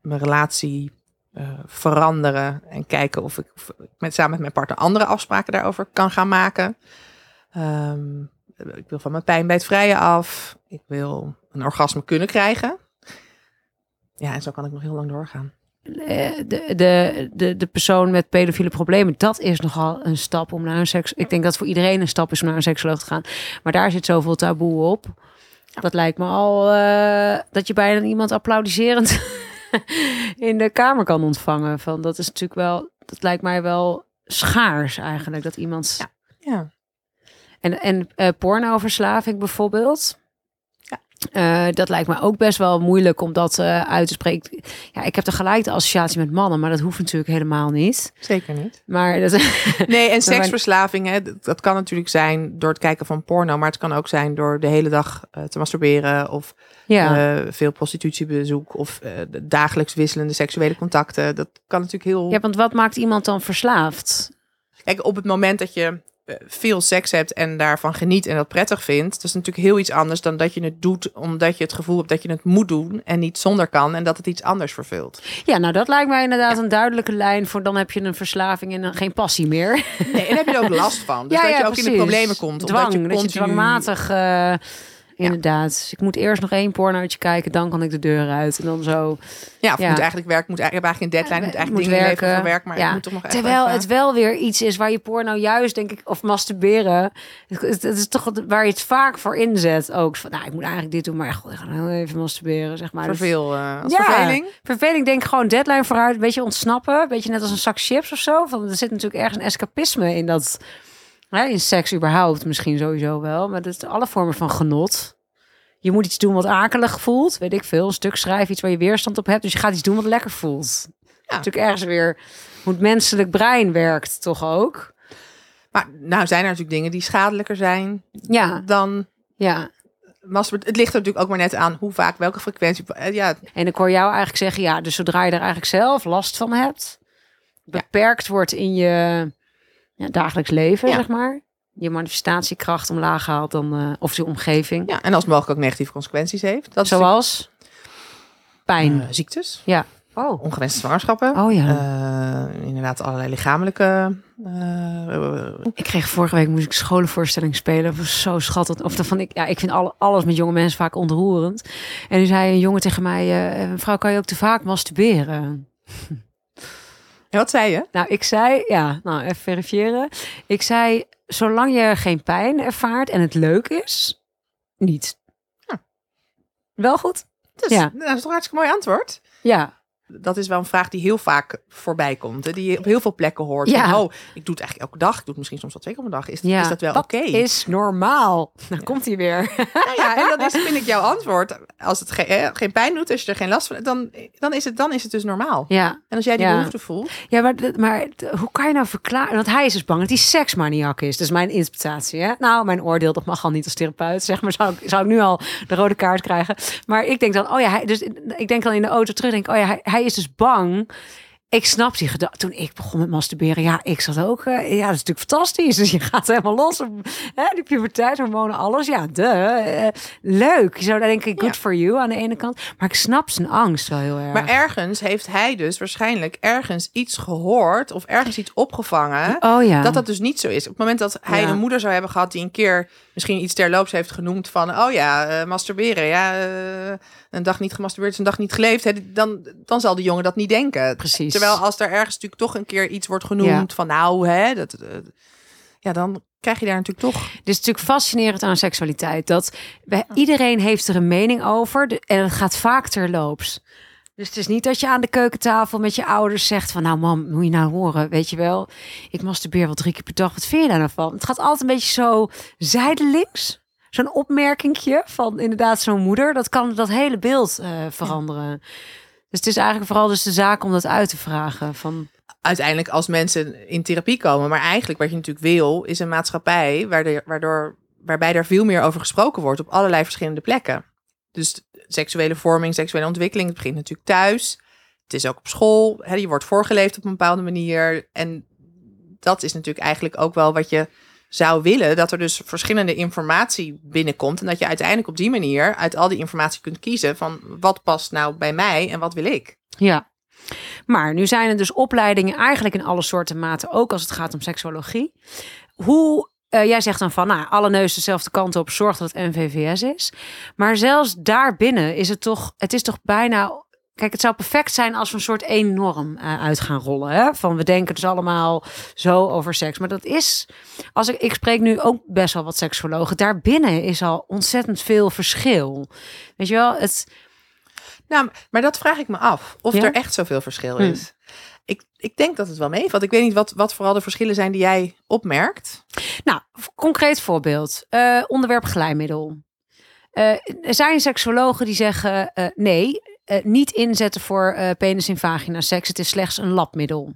mijn relatie veranderen en kijken of ik of ik met, samen met mijn partner andere afspraken daarover kan gaan maken. Ehm, ik wil van mijn pijn bij het vrije af. Ik wil een orgasme kunnen krijgen. Ja, en zo kan ik nog heel lang doorgaan. Eh, De, de, de, de persoon met pedofiele problemen, dat is nogal een stap om naar een seks. Ik denk dat voor iedereen een stap is om naar een seksoloog te gaan. Maar daar zit zoveel taboe op. Dat lijkt me al eh, dat je bijna iemand applaudiserend [LAUGHS] in de kamer kan ontvangen. Van, dat is natuurlijk wel, dat lijkt mij wel schaars eigenlijk. Dat iemand. Ja. Ja, En, en eh, pornoverslaving bijvoorbeeld. Eh, dat lijkt me ook best wel moeilijk om dat eh, uit te spreken. Ja, ik heb tegelijk de associatie met mannen, maar dat hoeft natuurlijk helemaal niet. zeker niet. Maar dat, [LAUGHS] Nee, en [LAUGHS] seksverslaving, hè, dat- kan natuurlijk zijn door het kijken van porno, maar het kan ook zijn door de hele dag eh, te masturberen of ja. veel prostitutiebezoek of dagelijks wisselende seksuele contacten. Dat kan natuurlijk heel. ja, want wat maakt iemand dan verslaafd? Kijk, op het moment dat je veel seks hebt en daarvan geniet en dat prettig vindt, dat is natuurlijk heel iets anders dan dat je het doet omdat je het gevoel hebt dat je het moet doen en niet zonder kan en dat het iets anders vervult. Ja, nou dat lijkt mij inderdaad een duidelijke lijn voor dan heb je een verslaving en dan geen passie meer. Nee, en heb je er ook last van. [LAUGHS] Dus dat je ook in de problemen komt. of Dwang, dat je, continu... dwangmatig. eh, inderdaad. Dus ik moet eerst nog één pornootje kijken, dan kan ik de deur uit. En dan zo. Ja, of Ja. moet eigenlijk werken, moet, eigenlijk- eigenlijk een deadline, moet eigenlijk moet dingen werken. werk, maar Ja. moet toch nog echt Terwijl even- het wel weer iets is waar je porno juist, denk ik, of masturberen. Het, het is toch waar je het vaak voor inzet ook. Van, nou, ik moet eigenlijk dit doen, maar god, ik ga nou even masturberen, zeg maar. Dus- veel eh, als Ja. verveling. Verveling, denk ik gewoon deadline vooruit, een beetje ontsnappen. Een beetje net als een zak chips of zo. Van, er zit natuurlijk ergens een escapisme in dat, hè, in seks überhaupt misschien sowieso wel. Maar dat is alle vormen van genot. Je moet iets doen wat akelig voelt, weet ik veel. Een stuk schrijven, iets waar je weerstand op hebt. Dus je gaat iets doen wat lekker voelt. Natuurlijk ergens weer hoe het menselijk brein werkt, toch ook? Maar nou zijn er natuurlijk dingen die schadelijker zijn Ja, dan ja. masturbatie. Het ligt er natuurlijk ook maar net aan hoe vaak, welke frequentie. eh, Ja, En ik hoor jou eigenlijk zeggen, ja, dus zodra je er eigenlijk zelf last van hebt, beperkt wordt in je ja, dagelijks leven, Ja. zeg maar, je manifestatiekracht omlaag haalt dan, eh, of je omgeving. ja, en als het mogelijk ook negatieve consequenties heeft. Dat Zoals pijn. eh, ziektes. Ja. Oh. ongewenste zwangerschappen. Oh ja. Eh, inderdaad, allerlei lichamelijke. eh, Ik kreeg vorige week moest ik scholenvoorstelling spelen. Dat was zo schattig. Of dat van ik, ja, ik vind alle, alles met jonge mensen vaak ontroerend. En nu zei een jongen tegen mij: eh, Mevrouw, kan je ook te vaak masturberen? En wat zei je? Nou, ik zei, ja, nou even verifiëren. Ik zei, zolang je geen pijn ervaart en het leuk is, niet. Ja. Wel goed? Dus, Ja. nou, dat is toch een hartstikke mooi antwoord. Ja. Dat is wel een vraag die heel vaak voorbij komt. Hè? Die je op heel veel plekken hoort. Ja. Van, oh, ik doe het eigenlijk elke dag. Ik doe het misschien soms wel twee keer een dag. Is, ja. is dat wel oké? is normaal? Nou komt hij weer. Nou ja, en dat is, [LAUGHS] vind ik jouw antwoord. Als het ge- geen pijn doet, als je er geen last van hebt, dan, dan, is het, dan is het dus normaal. Ja, En als jij die behoefte voelt. ja maar, maar hoe kan je nou verklaren? Want hij is dus bang dat hij seksmaniak is. Dat is mijn interpretatie. Hè? Nou, mijn oordeel, dat mag al niet als therapeut. Zeg maar, zou ik, zou ik nu al de rode kaart krijgen. Maar ik denk dan, oh ja, hij, dus ik denk dan in de auto terug, denk, oh ja, hij, hij is dus bang. Ik snap die gedachte. Toen ik begon met masturberen, ja, ik zat ook. eh, ja, dat is natuurlijk fantastisch. Dus [LAUGHS] je gaat helemaal los. Hè, die puberteitshormonen, alles. Ja, de. eh, leuk. Je zou daar denken, good Ja. for you aan de ene kant. Maar ik snap zijn angst wel heel erg. Maar ergens heeft hij dus waarschijnlijk ergens iets gehoord of ergens iets opgevangen. oh ja. Dat dat dus niet zo is. Op het moment dat hij Ja. een moeder zou hebben gehad die een keer misschien iets terloops heeft genoemd van, oh ja, eh, masturberen, ja, een dag niet gemasturbeerd is een dag niet geleefd, hè, dan, dan zal de jongen dat niet denken. Precies. Terwijl als er ergens natuurlijk toch een keer iets wordt genoemd van, nou, hè, dat, eh, ja, dan krijg je daar natuurlijk toch. Dit is natuurlijk fascinerend aan seksualiteit. Dat bij, iedereen heeft er een mening over. de- en het gaat vaak terloops. Dus het is niet dat je aan de keukentafel met je ouders zegt van... nou mam, moet je nou horen, weet je wel. Ik masturbeer wel drie keer per dag. Wat vind je daar nou van? Het gaat altijd een beetje zo zijdelings. Zo'n opmerkingje van inderdaad zo'n moeder. Dat kan dat hele beeld eh, veranderen. Dus het is eigenlijk vooral dus de zaak om dat uit te vragen. Van, Uiteindelijk als mensen in therapie komen, maar eigenlijk wat je natuurlijk wil, is een maatschappij waardoor, waardoor, waarbij er veel meer over gesproken wordt op allerlei verschillende plekken. Dus seksuele vorming, seksuele ontwikkeling, het begint natuurlijk thuis. Het is ook op school. Hè, je wordt voorgeleefd op een bepaalde manier. En dat is natuurlijk eigenlijk ook wel wat je zou willen. Dat er dus verschillende informatie binnenkomt. En dat je uiteindelijk op die manier uit al die informatie kunt kiezen van wat past nou bij mij en wat wil ik. Ja. Maar nu zijn er dus opleidingen eigenlijk in alle soorten maten, ook als het gaat om seksuologie. Hoe, eh, jij zegt dan van, nou, alle neus dezelfde kant op, zorg dat het NVVS is. Maar zelfs daarbinnen is het toch, het is toch bijna... Kijk, het zou perfect zijn als we een soort één norm eh, uit gaan rollen. Hè? Van we denken dus allemaal zo over seks. Maar dat is, als ik, ik spreek nu ook best wel wat seksuologen. Daarbinnen is al ontzettend veel verschil. Weet je wel, het, Nou, maar dat vraag ik me af. Of Ja? er echt zoveel verschil Hm. is. Ik, ik denk dat het wel meevalt. Ik weet niet wat, wat vooral de verschillen zijn die jij opmerkt. Nou, concreet voorbeeld. Eh, onderwerp glijmiddel. Eh, er zijn seksuologen die zeggen eh, nee, eh, niet inzetten voor eh, penis in vagina seks. Het is slechts een labmiddel.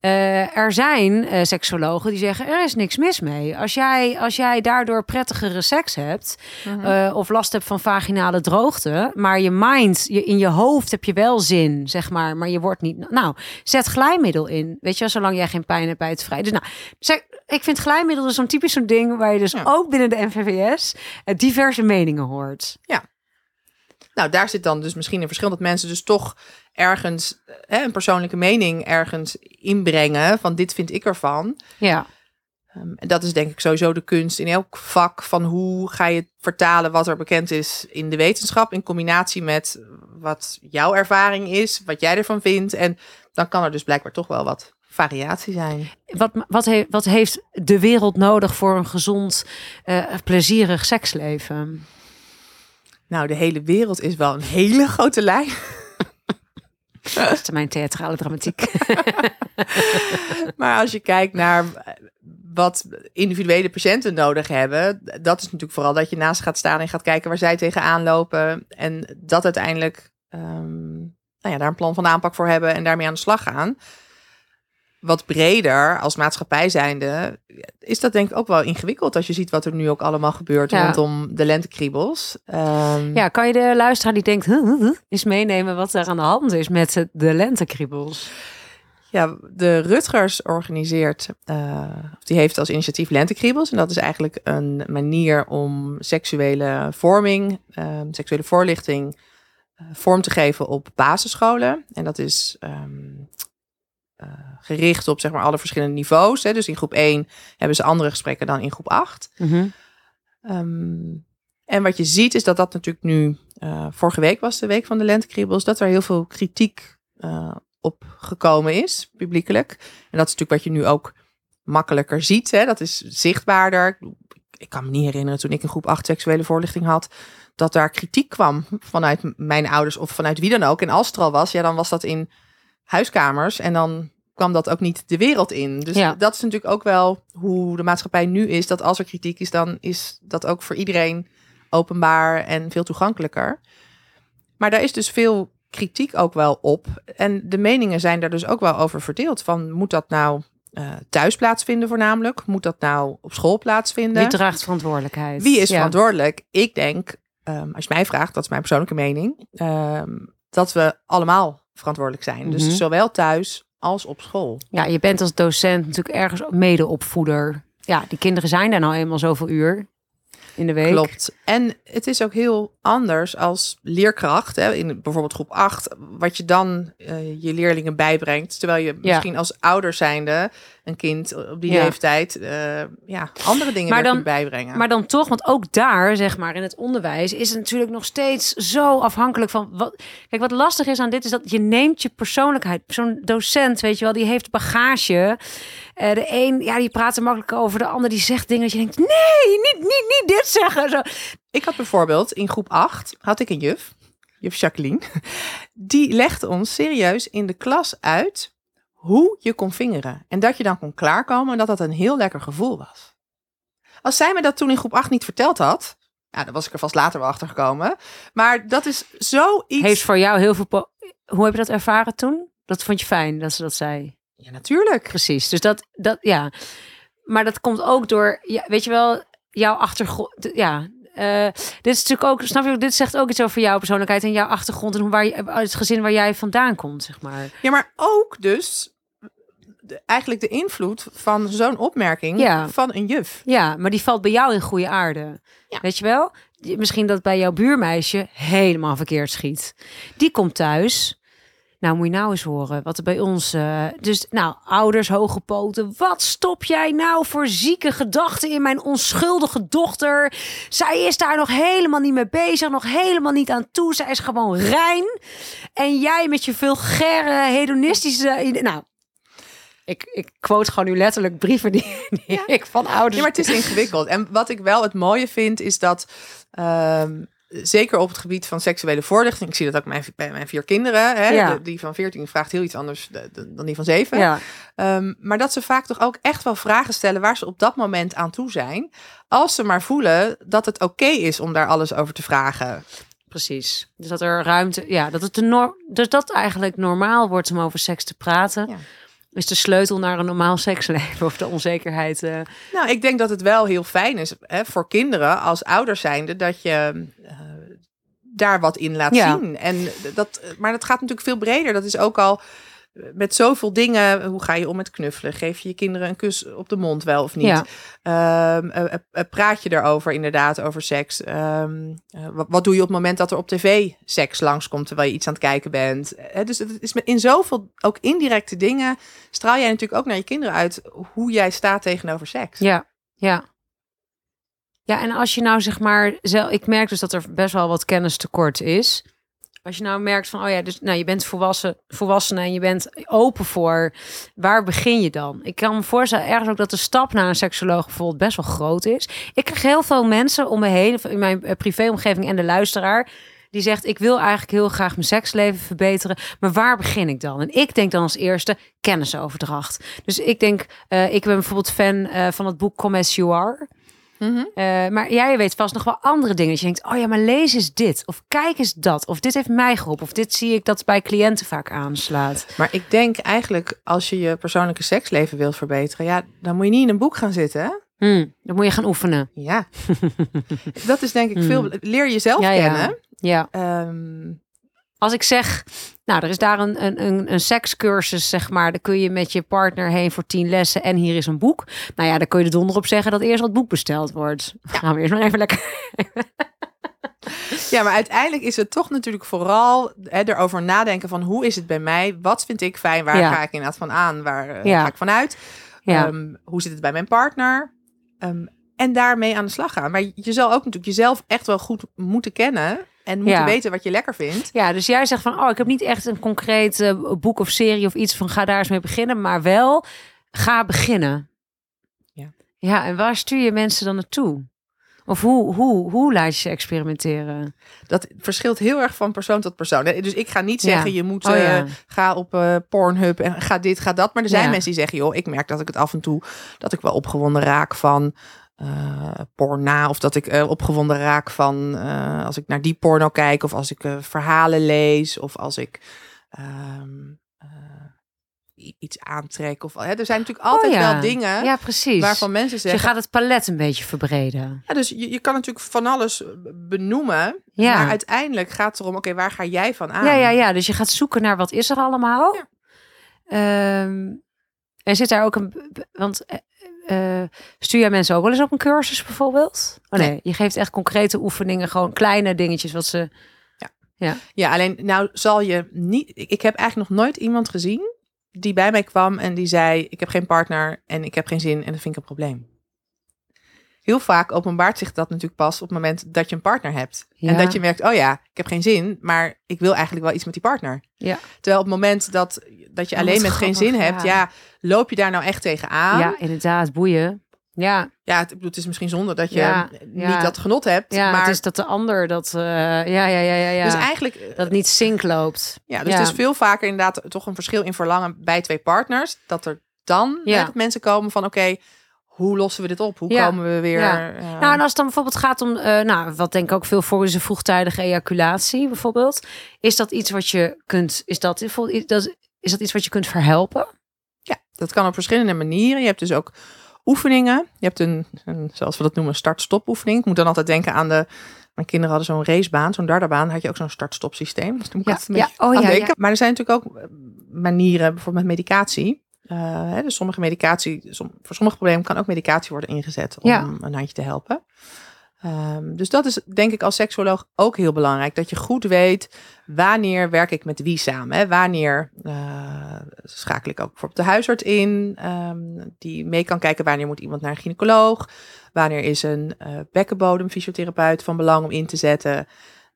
Eh, er zijn seksuologen die zeggen er is niks mis mee. Als jij, als jij daardoor prettigere seks hebt eh, of last hebt van vaginale droogte, maar je mind, je, in je hoofd heb je wel zin, zeg maar, maar je wordt niet. Nou, zet glijmiddel in. Weet je, zolang jij geen pijn hebt bij het vrij. Dus nou, ik vind glijmiddel dus zo'n typisch zo'n ding waar je dus Ja. ook binnen de NVVS diverse meningen hoort. Nou, daar zit dan dus misschien een verschil dat mensen dus toch ergens eh, hè, een persoonlijke mening ergens inbrengen van dit vind ik ervan. Ja, Ehm, en dat is denk ik sowieso de kunst in elk vak van hoe ga je vertalen wat er bekend is in de wetenschap in combinatie met wat jouw ervaring is, wat jij ervan vindt. En dan kan er dus blijkbaar toch wel wat variatie zijn. wat, wat, he, wat heeft de wereld nodig voor een gezond, eh, plezierig seksleven? Nou, de hele wereld is wel een hele grote lijn. [LAUGHS] Dat is mijn theatrale dramatiek. [LAUGHS] Maar als je kijkt naar wat individuele patiënten nodig hebben, dat is natuurlijk vooral dat je naast gaat staan en gaat kijken waar zij tegenaan lopen. En dat uiteindelijk ehm, nou ja, daar een plan van aanpak voor hebben en daarmee aan de slag gaan. Wat breder als maatschappij zijnde, is dat denk ik ook wel ingewikkeld als je ziet wat er nu ook allemaal gebeurt Ja. rondom de lentekriebels. Ehm, Ja, kan je de luisteraar die denkt, huh, eens meenemen wat er aan de hand is met de lentekriebels? Ja, de Rutgers organiseert, of die heeft als initiatief Lentekriebels. En dat is eigenlijk een manier om seksuele vorming, eh, seksuele voorlichting eh, vorm te geven op basisscholen. En dat is ehm, eh, gericht op zeg maar, alle verschillende niveaus. Hè. Dus in groep 1 hebben ze andere gesprekken dan in groep 8. Mhm. Ehm, en wat je ziet is dat dat natuurlijk nu, eh, vorige week was de week van de lentekriebels, dat er heel veel kritiek eh, op gekomen is, publiekelijk. En dat is natuurlijk wat je nu ook makkelijker ziet. Hè? Dat is zichtbaarder. Ik kan me niet herinneren toen ik in groep 8 seksuele voorlichting had, dat daar kritiek kwam vanuit mijn ouders of vanuit wie dan ook. En als het er al was, ja, dan was dat in huiskamers en dan kwam dat ook niet de wereld in. Dus Ja. dat is natuurlijk ook wel hoe de maatschappij nu is. Dat als er kritiek is, dan is dat ook voor iedereen openbaar en veel toegankelijker. Maar daar is dus veel kritiek ook wel op. En de meningen zijn daar dus ook wel over verdeeld. Van moet dat nou eh, thuis plaatsvinden voornamelijk? Moet dat nou op school plaatsvinden? Wie draagt verantwoordelijkheid? Wie is Ja. verantwoordelijk? Ik denk, ehm, als je mij vraagt, dat is mijn persoonlijke mening, ehm, dat we allemaal verantwoordelijk zijn. Mhm. Dus zowel thuis als op school. Ja, je bent als docent natuurlijk ergens medeopvoeder. Ja, die kinderen zijn daar nou eenmaal zoveel uur in de week. Klopt. En het is ook heel anders als leerkracht, hè, in bijvoorbeeld groep 8, wat je dan eh, je leerlingen bijbrengt. Terwijl je Ja. misschien als ouder zijnde een kind op die Ja. leeftijd eh, ja, andere dingen Maar dan- bijbrengen. Maar dan toch, want ook daar, zeg maar, in het onderwijs is het natuurlijk nog steeds zo afhankelijk van wat. Kijk, wat lastig is aan dit is dat je neemt je persoonlijkheid. Zo'n docent, weet je wel, die heeft bagage. Eh, de een, ja, die praat er makkelijk over. De ander die zegt dingen dat je denkt, nee, niet, niet, niet dit zeggen. Zo. Ik had bijvoorbeeld in groep 8 had ik een juf, juf Jacqueline, [LAUGHS] die legde ons serieus in de klas uit hoe je kon vingeren. En dat je dan kon klaarkomen en dat dat een heel lekker gevoel was. Als zij me dat toen in groep 8 niet verteld had, ja, dan was ik er vast later wel achter gekomen. Maar dat is zoiets. Heeft voor jou heel veel. Hoe heb je dat ervaren toen? Dat vond je fijn dat ze dat zei. Ja, natuurlijk. Precies. Dus dat, dat ja. Maar dat komt ook door, ja, weet je wel, jouw achtergrond. Ja. eh, dit is natuurlijk ook, snap je? Dit zegt ook iets over jouw persoonlijkheid en jouw achtergrond en hoe waar je, uit het gezin waar jij vandaan komt, zeg maar. Ja, maar ook dus de- eigenlijk de invloed van zo'n opmerking Ja. van een juf. Ja, maar die valt bij jou in goede aarde. Ja. Weet je wel? Misschien dat bij jouw buurmeisje helemaal verkeerd schiet. Die komt thuis. Nou, moet je nou eens horen wat er bij ons. eh, dus, nou, ouders, hoge poten. Wat stop jij nou voor zieke gedachten in mijn onschuldige dochter? Zij is daar nog helemaal niet mee bezig, nog helemaal niet aan toe. Zij is gewoon rein. En jij met je vulgaire, hedonistische. Nou, ik, ik quote gewoon nu letterlijk brieven die, die ik van ouders. Ja, maar het is ingewikkeld. En wat ik wel het mooie vind, is dat ehm, zeker op het gebied van seksuele voorlichting, ik zie dat ook bij mijn, bij mijn vier kinderen, hè, Ja. de- die van 14 vraagt heel iets anders de- de- dan die van 7. Ja. Ehm, maar dat ze vaak toch ook echt wel vragen stellen waar ze op dat moment aan toe zijn. Als ze maar voelen dat het oké is om daar alles over te vragen. Precies. Dus dat er ruimte, ja, dat het de norm, dus dat eigenlijk normaal wordt om over seks te praten, Ja. Is de sleutel naar een normaal seksleven of de onzekerheid. eh, Nou, ik denk dat het wel heel fijn is hè, voor kinderen als ouders zijnde dat je eh, daar wat in laat Ja. zien. En dat, maar dat gaat natuurlijk veel breder. Dat is ook al met zoveel dingen. Hoe ga je om met knuffelen? Geef je je kinderen een kus op de mond wel of niet? Ja. Ehm, eh, eh, praat je daarover inderdaad, over seks? Ehm, eh, wat, wat doe je op het moment dat er op tv seks langskomt terwijl je iets aan het kijken bent? Eh, dus het is met, in zoveel ook indirecte dingen straal jij natuurlijk ook naar je kinderen uit hoe jij staat tegenover seks. Ja, ja. Ja, en als je nou zeg maar, ik merk dus dat er best wel wat kennistekort is. Als je nou merkt van, oh ja, dus nou, je bent volwassen, volwassen en je bent open voor, waar begin je dan? Ik kan me voorstellen ergens ook dat de stap naar een seksoloog bijvoorbeeld best wel groot is. Ik krijg heel veel mensen om me heen, in mijn eh, privéomgeving en de luisteraar, die zegt, ik wil eigenlijk heel graag mijn seksleven verbeteren, maar waar begin ik dan? En ik denk dan als eerste kennisoverdracht. Dus ik denk, eh, ik ben bijvoorbeeld fan eh, van het boek Come As You Are. Mhm. Eh, maar jij weet vast nog wel andere dingen. Dat je denkt, oh ja, maar lees eens dit. Of kijk eens dat. Of dit heeft mij geholpen. Of dit zie ik dat bij cliënten vaak aanslaat. Maar ik denk eigenlijk, als je je persoonlijke seksleven wilt verbeteren, ja, dan moet je niet in een boek gaan zitten. Hè? Hmm, dan moet je gaan oefenen. Ja, [LAUGHS] dat is denk ik veel. Leer jezelf Hmm. Ja, kennen. Ja. Ehm, Als ik zeg, nou, er is daar een, een, een, een sekscursus, zeg maar. Dan kun je met je partner heen voor tien lessen. En hier is een boek. Nou ja, dan kun je er donder op zeggen dat eerst dat boek besteld wordt. Gaan we eerst maar even lekker. Ja, maar uiteindelijk is het toch natuurlijk vooral hè, erover nadenken van hoe is het bij mij? Wat vind ik fijn? Waar Ja. ga ik inderdaad van aan? Waar eh, Ja. ga ik vanuit? Ja. Ehm, hoe zit het bij mijn partner? Ehm, en daarmee aan de slag gaan. Maar je zal ook natuurlijk jezelf echt wel goed moeten kennen en moeten Ja. weten wat je lekker vindt. Ja, dus jij zegt van, oh, ik heb niet echt een concreet eh, boek of serie of iets van ga daar eens mee beginnen, maar wel ga beginnen. Ja. Ja, en waar stuur je mensen dan naartoe? Of hoe, hoe, hoe laat je ze experimenteren? Dat verschilt heel erg van persoon tot persoon. Dus ik ga niet Ja. zeggen, je moet Oh, eh, ga op eh, Pornhub en ga dit, ga dat. Maar er zijn Ja. mensen die zeggen, joh, ik merk dat ik het af en toe, dat ik wel opgewonden raak van eh porna. Of dat ik eh, opgewonden raak van eh, als ik naar die porno kijk. Of als ik verhalen lees. Of als ik ehm, eh, iets aantrek. Of, hè, er zijn natuurlijk altijd Oh, ja. wel dingen Ja, precies. waarvan mensen Dus je zeggen... gaat het palet een beetje verbreden. Ja, dus je, je kan natuurlijk van alles benoemen. Ja. Maar uiteindelijk gaat het erom, oké, waar ga jij van aan? Ja, ja, ja. Dus je gaat zoeken naar wat is er allemaal. Ja. Ehm, en zit daar ook een... Want eh, stuur jij mensen ook wel eens op een cursus bijvoorbeeld? Oh nee, Nee. je geeft echt concrete oefeningen. Gewoon kleine dingetjes wat ze... Ja, alleen nou zal je niet. Ik heb eigenlijk nog nooit iemand gezien die bij mij kwam en die zei: Ik heb geen partner en ik heb geen zin en dat vind ik een probleem. Heel vaak openbaart zich dat natuurlijk pas op het moment dat je een partner hebt. En dat je merkt: Oh ja, ik heb geen zin, maar ik wil eigenlijk wel iets met die partner. Ja. Terwijl op het moment dat, dat je Oh, alleen met geen zin hebt, ja. loop je daar nou echt tegenaan? Ja, inderdaad. Boeien. Ja, Ja, het, is misschien zonde dat je Ja, niet ja. dat genot hebt. ja maar het is dat de ander dat... eh, ja, ja, ja, ja, ja. dus eigenlijk eh, dat het niet sync loopt. Ja, dus het is veel vaker inderdaad toch een verschil in verlangen bij twee partners. Dat er dan mensen komen van oké, hoe lossen we dit op? Hoe Ja. komen we weer... Ja. eh, Nou, en als het dan bijvoorbeeld gaat om, eh, nou, wat denk ik ook veel voor is een vroegtijdige ejaculatie bijvoorbeeld. Is dat iets wat je kunt, is dat, is dat, is dat iets wat je kunt verhelpen? ja, dat kan op verschillende manieren. Je hebt dus ook oefeningen. Je hebt een, een zoals we dat noemen, start-stop oefening. Ik moet dan altijd denken aan de... Mijn kinderen hadden zo'n racebaan, zo'n dardarbaan. Had je ook zo'n start-stop systeem. Dus toen moet ik Ja, altijd een ja. beetje Oh, aan ja, denken. ja. Maar er zijn natuurlijk ook eh, manieren, bijvoorbeeld met medicatie. Eh, dus sommige medicatie, som- voor sommige problemen kan ook medicatie worden ingezet om Ja. een handje te helpen. Ehm, dus dat is denk ik als seksuoloog ook heel belangrijk. Dat je goed weet wanneer werk ik met wie samen. Hè? Wanneer eh, schakel ik ook bijvoorbeeld de huisarts in. ehm, die mee kan kijken wanneer moet iemand naar een gynaecoloog. Wanneer is een eh bekkenbodemfysiotherapeut van belang om in te zetten.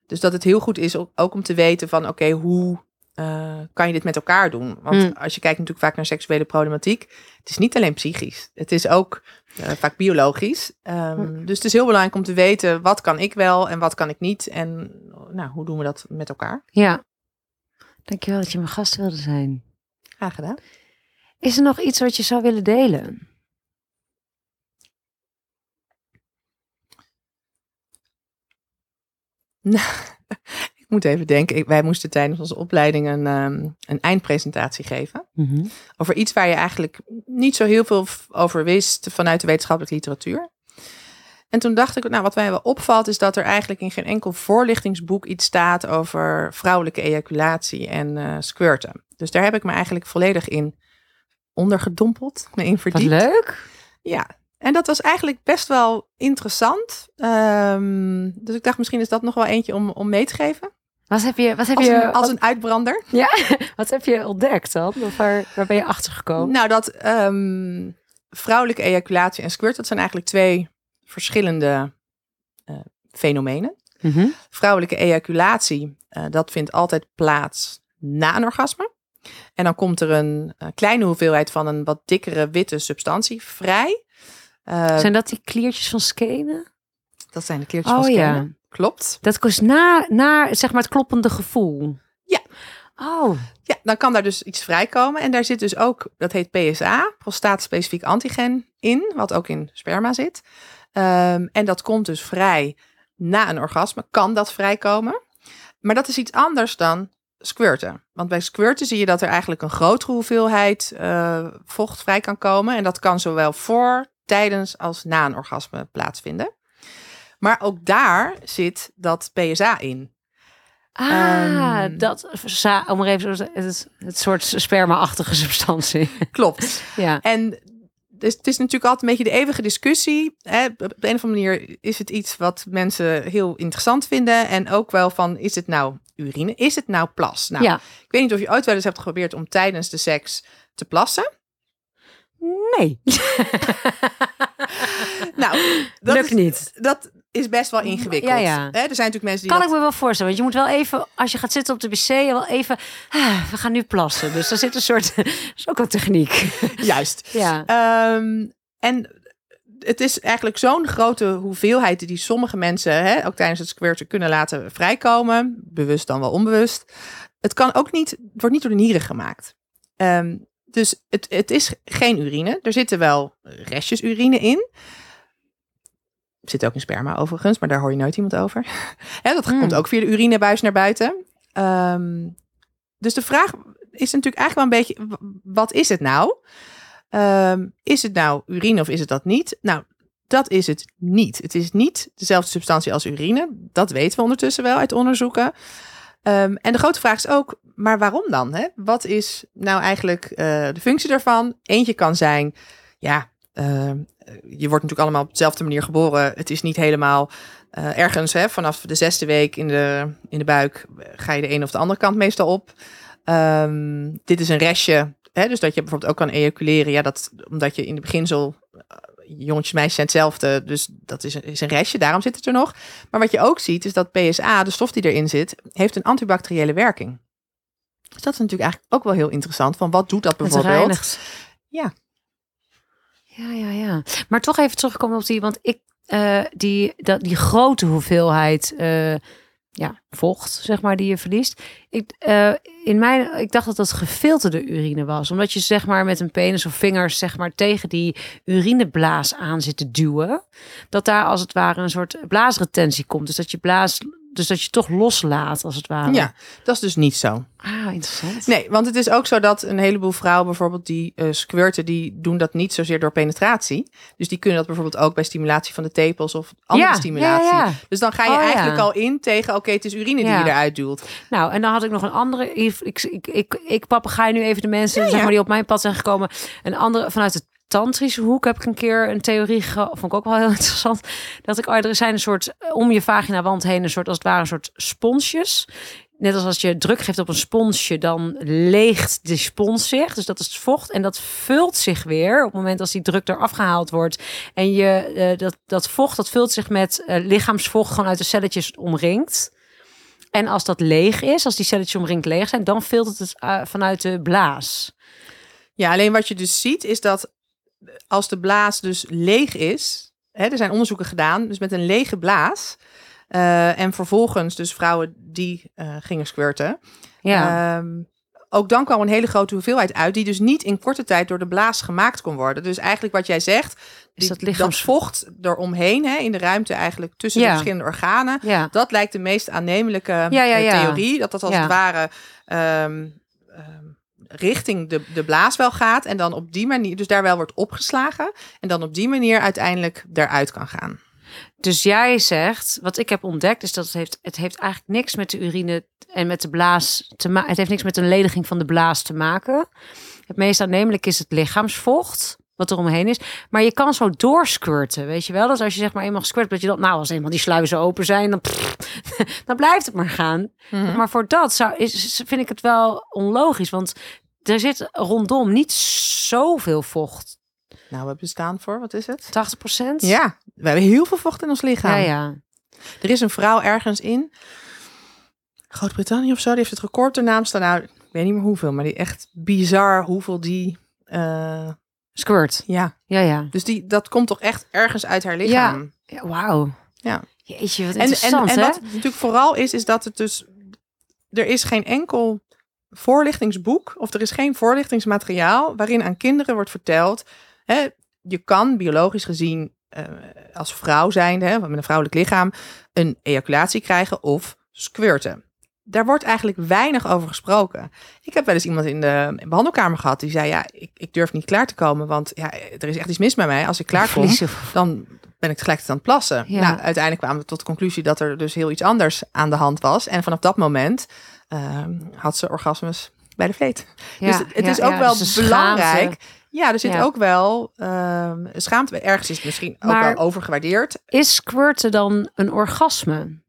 Dus dat het heel goed is ook, ook om te weten van oké, hoe eh, kan je dit met elkaar doen? Want Hmm. als je kijkt natuurlijk vaak naar seksuele problematiek. Het is niet alleen psychisch. Het is ook eh, vaak biologisch. Ehm, Hmm. Dus het is heel belangrijk om te weten wat kan ik wel en wat kan ik niet. En nou, hoe doen we dat met elkaar? Ja. Dankjewel dat je mijn gast wilde zijn. Graag gedaan. Is er nog iets wat je zou willen delen? [LAUGHS] Ik moet even denken. Ik- wij moesten tijdens onze opleiding een, ehm, een eindpresentatie geven. Over iets waar je eigenlijk niet zo heel veel over wist vanuit de wetenschappelijke literatuur. En toen dacht ik, nou, wat mij wel opvalt, is dat er eigenlijk in geen enkel voorlichtingsboek iets staat over vrouwelijke ejaculatie en eh squirten. Dus daar heb ik me eigenlijk volledig in ondergedompeld, me in Wat verdiept. leuk. Ja, en dat was eigenlijk best wel interessant. Ehm, dus ik dacht, misschien is dat nog wel eentje om, om mee te geven. Wat heb je, wat heb Als je, een, als wat, een uitbrander. [LAUGHS] wat heb je ontdekt dan? Of waar, waar ben je achter gekomen? Nou, dat ehm, vrouwelijke ejaculatie en squirt, dat zijn eigenlijk twee verschillende eh, fenomenen. Mhm. Vrouwelijke ejaculatie, eh, dat vindt altijd plaats na een orgasme. En dan komt er een eh, kleine hoeveelheid van een wat dikkere witte substantie vrij. Eh, Zijn dat die kliertjes van skenen? dat zijn de kleertjes van Oh Skenen. ja. Klopt. Dat kost na, na zeg maar het kloppende gevoel. Ja. Oh, Ja, dan kan daar dus iets vrijkomen. En daar zit dus ook, dat heet PSA, prostaatspecifiek antigen in, wat ook in sperma zit. Ehm, en dat komt dus vrij na een orgasme, kan dat vrijkomen. Maar dat is iets anders dan squirten. Want bij squirten zie je dat er eigenlijk een grotere hoeveelheid eh, vocht vrij kan komen. En dat kan zowel voor, tijdens als na een orgasme plaatsvinden. Maar ook daar zit dat PSA in. ah, Ehm. dat, om maar even zeggen, het, het soort sperma-achtige [LAUGHS] substantie. Klopt. [LAUGHS] ja. En dus het is natuurlijk altijd een beetje de eeuwige discussie. Hè? Op de een of andere manier is het iets wat mensen heel interessant vinden. En ook wel van, is het nou urine? Is het nou plas? Nou, ja, ik weet niet of je ooit wel eens hebt geprobeerd om tijdens de seks te plassen. Nee. [LAUGHS] Nou, dat Lukt is, niet. dat is best wel ingewikkeld. Ja, ja. Hè? Er zijn natuurlijk mensen die Kan dat... ik me wel voorstellen. Want je moet wel even, als je gaat zitten op de wc, wel even, ah, we gaan nu plassen. Dus daar zit een soort, [LAUGHS] dat is ook wel techniek. [LAUGHS] Juist. Ja, Ehm, en het is eigenlijk zo'n grote hoeveelheid die sommige mensen hè, ook tijdens het squirten kunnen laten vrijkomen. Bewust dan wel onbewust. Het kan ook niet, het wordt niet door de nieren gemaakt. Ehm, dus het, het is geen urine. Er zitten wel restjes urine in. Zit ook in sperma overigens, maar daar hoor je nooit iemand over. [LAUGHS] Hè, dat Hmm. komt ook via de urinebuis naar buiten. Ehm, dus de vraag is natuurlijk eigenlijk wel een beetje, wat is het nou? Ehm, is het nou urine of is het dat niet? Nou, dat is het niet. Het is niet dezelfde substantie als urine. Dat weten we ondertussen wel uit onderzoeken. Ehm, en de grote vraag is ook, maar waarom dan? Hè? Wat is nou eigenlijk eh, de functie daarvan? Eentje kan zijn, ja, ehm, je wordt natuurlijk allemaal op dezelfde manier geboren. Het is niet helemaal eh, ergens hè, vanaf de zesde week in de, in de buik eh, ga je de ene of de andere kant meestal op. Ehm, dit is een restje, hè, dus dat je bijvoorbeeld ook kan ejaculeren. Ja, dat omdat je in het beginsel eh, jongetjes, meisjes zijn hetzelfde, dus dat is een, is een restje, daarom zit het er nog. Maar wat je ook ziet is dat PSA, de stof die erin zit, heeft een antibacteriële werking. Dus dat is natuurlijk eigenlijk ook wel heel interessant. Van wat doet dat bijvoorbeeld? Ja. Ja, ja, ja. Maar toch even terugkomen op die, want ik, eh, die, dat, die grote hoeveelheid eh, ja, vocht, zeg maar, die je verliest. Ik, eh, in mijn, ik dacht dat dat gefilterde urine was. Omdat je zeg maar met een penis of vingers zeg maar tegen die urineblaas aan zit te duwen. Dat daar als het ware een soort blaasretentie komt. Dus dat je blaas, dus dat je toch loslaat als het ware. Ja, dat is dus niet zo. Ah, interessant. Nee, want het is ook zo dat een heleboel vrouwen bijvoorbeeld die eh squirten, die doen dat niet zozeer door penetratie. Dus die kunnen dat bijvoorbeeld ook bij stimulatie van de tepels of andere Ja, stimulatie. ja, ja. Dus dan ga je Oh, eigenlijk al in tegen, oké, het is urine die je eruit duwt. Nou, en dan had ik nog een andere. Ik, ik, ik, ik, ik papegaai nu even de mensen zeg maar, die op mijn pad zijn gekomen. Een andere vanuit de tantrische hoek heb ik een keer een theorie ge- vond ik ook wel heel [LAUGHS] interessant. Dat ik, oh, er zijn een soort eh, om je vagina wand heen een soort als het ware een soort sponsjes. Net als als je druk geeft op een sponsje, dan leegt de spons zich. Dus dat is het vocht. En dat vult zich weer op het moment als die druk eraf gehaald wordt. En je, eh, dat, dat vocht, dat vult zich met eh, lichaamsvocht gewoon uit de celletjes omringt. En als dat leeg is, als die celletjes omringd leeg zijn, dan filtert het eh, vanuit de blaas. Ja, alleen wat je dus ziet is dat als de blaas dus leeg is, hè, er zijn onderzoeken gedaan, dus met een lege blaas. eh, en vervolgens dus vrouwen die eh, gingen squirten. Ja, Ehm, ook dan kwam een hele grote hoeveelheid uit, die dus niet in korte tijd door de blaas gemaakt kon worden. Dus eigenlijk wat jij zegt, die, dat dat, lichaams- vocht eromheen, hè, in de ruimte eigenlijk tussen Ja. de verschillende organen. ja. Dat lijkt de meest aannemelijke Ja, eh, theorie. Dat dat als het ware ehm, ehm, richting de, de blaas wel gaat. En dan op die manier, dus daar wel wordt opgeslagen. En dan op die manier uiteindelijk eruit kan gaan. Dus jij zegt, wat ik heb ontdekt, is dat het heeft, het heeft eigenlijk niks met de urine en met de blaas te maken. Het heeft niks met de lediging van de blaas te maken. Het meest aannemelijk is het lichaamsvocht. Wat er omheen is. Maar je kan zo doorsquirten, weet je wel? Dus als je zeg maar eenmaal squirt, dat je dan, nou, als eenmaal die sluizen open zijn, dan, [LAUGHS] dan blijft het maar gaan. Maar voor dat zou, is, vind ik het wel onlogisch. Want er zit rondom niet zoveel vocht. Nou, we bestaan voor, wat is het? 80 procent? Ja, we hebben heel veel vocht in ons lichaam. ja, ja. Er is een vrouw ergens in Groot-Brittannië of zo, die heeft het record ter naam staan. Nou, ik weet niet meer hoeveel, maar die echt bizar hoeveel die... eh, Squirt. ja, Ja, ja. dus die, dat komt toch echt ergens uit haar lichaam. ja Wauw. Ja. Jeetje, wat En, en, interessant, en hè? wat natuurlijk vooral is, is dat het dus... Er is geen enkel voorlichtingsboek of er is geen voorlichtingsmateriaal waarin aan kinderen wordt verteld... Hè, je kan biologisch gezien eh, als vrouw zijnde, hè, met een vrouwelijk lichaam, een ejaculatie krijgen of squirten. Daar wordt eigenlijk weinig over gesproken. Ik heb wel eens iemand in de behandelkamer gehad die zei: Ja, ik, ik durf niet klaar te komen, want ja, er is echt iets mis met mij. Als ik klaar kom, dan ben ik tegelijkertijd aan het plassen. Ja. Nou, uiteindelijk kwamen we tot de conclusie dat er dus heel iets anders aan de hand was. En vanaf dat moment ehm, had ze orgasmes bij de vleet. Ja, dus het, het ja, is ook wel dus belangrijk. Ja, er zit ook wel ehm schaamte. Ergens is het misschien ook wel overgewaardeerd. Is squirten dan een orgasme?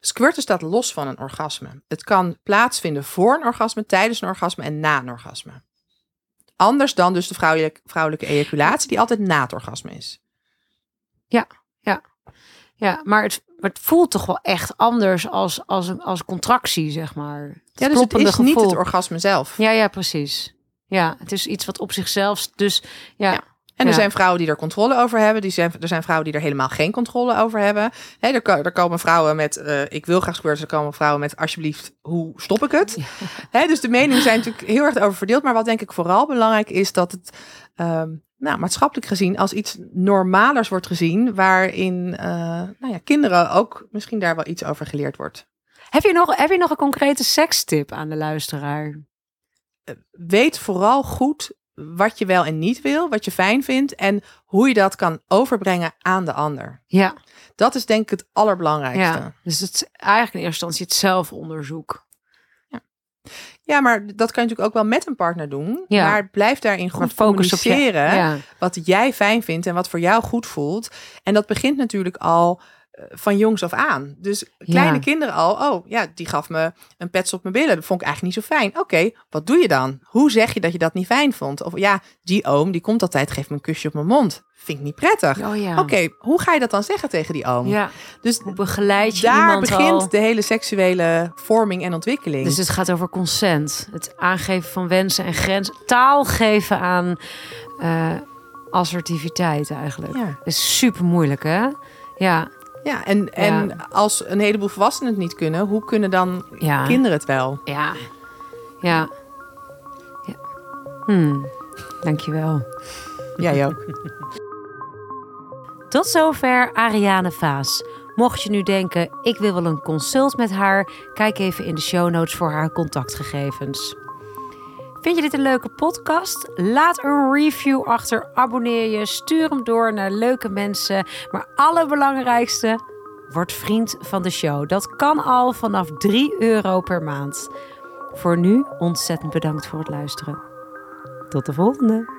Squirten staat los van een orgasme. Het kan plaatsvinden voor een orgasme, tijdens een orgasme en na een orgasme. Anders dan dus de vrouwelijke, vrouwelijke ejaculatie, die altijd na het orgasme is. Ja, maar het, maar het voelt toch wel echt anders als, als, een, als contractie, zeg maar. Het Ja, dus het is niet het orgasme zelf. Ja, ja, precies. Ja, het is iets wat op zichzelf. Dus ja, Ja. En er Ja. zijn vrouwen die er controle over hebben. Die zijn, er zijn vrouwen die er helemaal geen controle over hebben. Hè, er, er komen vrouwen met, eh, ik wil graag squirten. Er komen vrouwen met, alsjeblieft, hoe stop ik het? Dus de meningen zijn natuurlijk heel erg over verdeeld. Maar wat denk ik vooral belangrijk is dat het ehm, nou, maatschappelijk gezien als iets normalers wordt gezien. Waarin eh, nou ja, kinderen ook misschien daar wel iets over geleerd wordt. Heb je, nog, heb je nog een concrete sekstip aan de luisteraar? Weet vooral goed wat je wel en niet wil. Wat je fijn vindt. En hoe je dat kan overbrengen aan de ander. Ja, Dat is denk ik het allerbelangrijkste. ja. Dus het is eigenlijk in eerste instantie het zelfonderzoek. Ja, maar dat kan je natuurlijk ook wel met een partner doen. Ja. Maar blijf daarin goed Maar focus op je. Ja, Wat jij fijn vindt en wat voor jou goed voelt. En dat begint natuurlijk al van jongs af aan. Dus kleine Ja. kinderen al. Oh, ja, die gaf me een pets op mijn billen. Dat vond ik eigenlijk niet zo fijn. Oké, wat doe je dan? Hoe zeg je dat je dat niet fijn vond? Of ja, die oom, die komt altijd, geeft me een kusje op mijn mond. Vind ik niet prettig. oh ja. Oké, hoe ga je dat dan zeggen tegen die oom? Ja, Dus hoe begeleid je daar begint al? de hele seksuele vorming en ontwikkeling. Dus het gaat over consent. Het aangeven van wensen en grenzen. Taal geven aan eh, assertiviteit eigenlijk. ja. Dat is super moeilijk, hè? Ja, Ja, en, en als een heleboel volwassenen het niet kunnen, hoe kunnen dan ja. kinderen het wel? Ja. Ja. ja. Hmm. Dankjewel. Jij ook. Tot zover Ariane Vaas. Mocht je nu denken, ik wil wel een consult met haar, kijk even in de show notes voor haar contactgegevens. Vind je dit een leuke podcast? Laat een review achter, abonneer je, stuur hem door naar leuke mensen. Maar allerbelangrijkste, word vriend van de show. Dat kan al vanaf 3 euro per maand. Voor nu ontzettend bedankt voor het luisteren. Tot de volgende.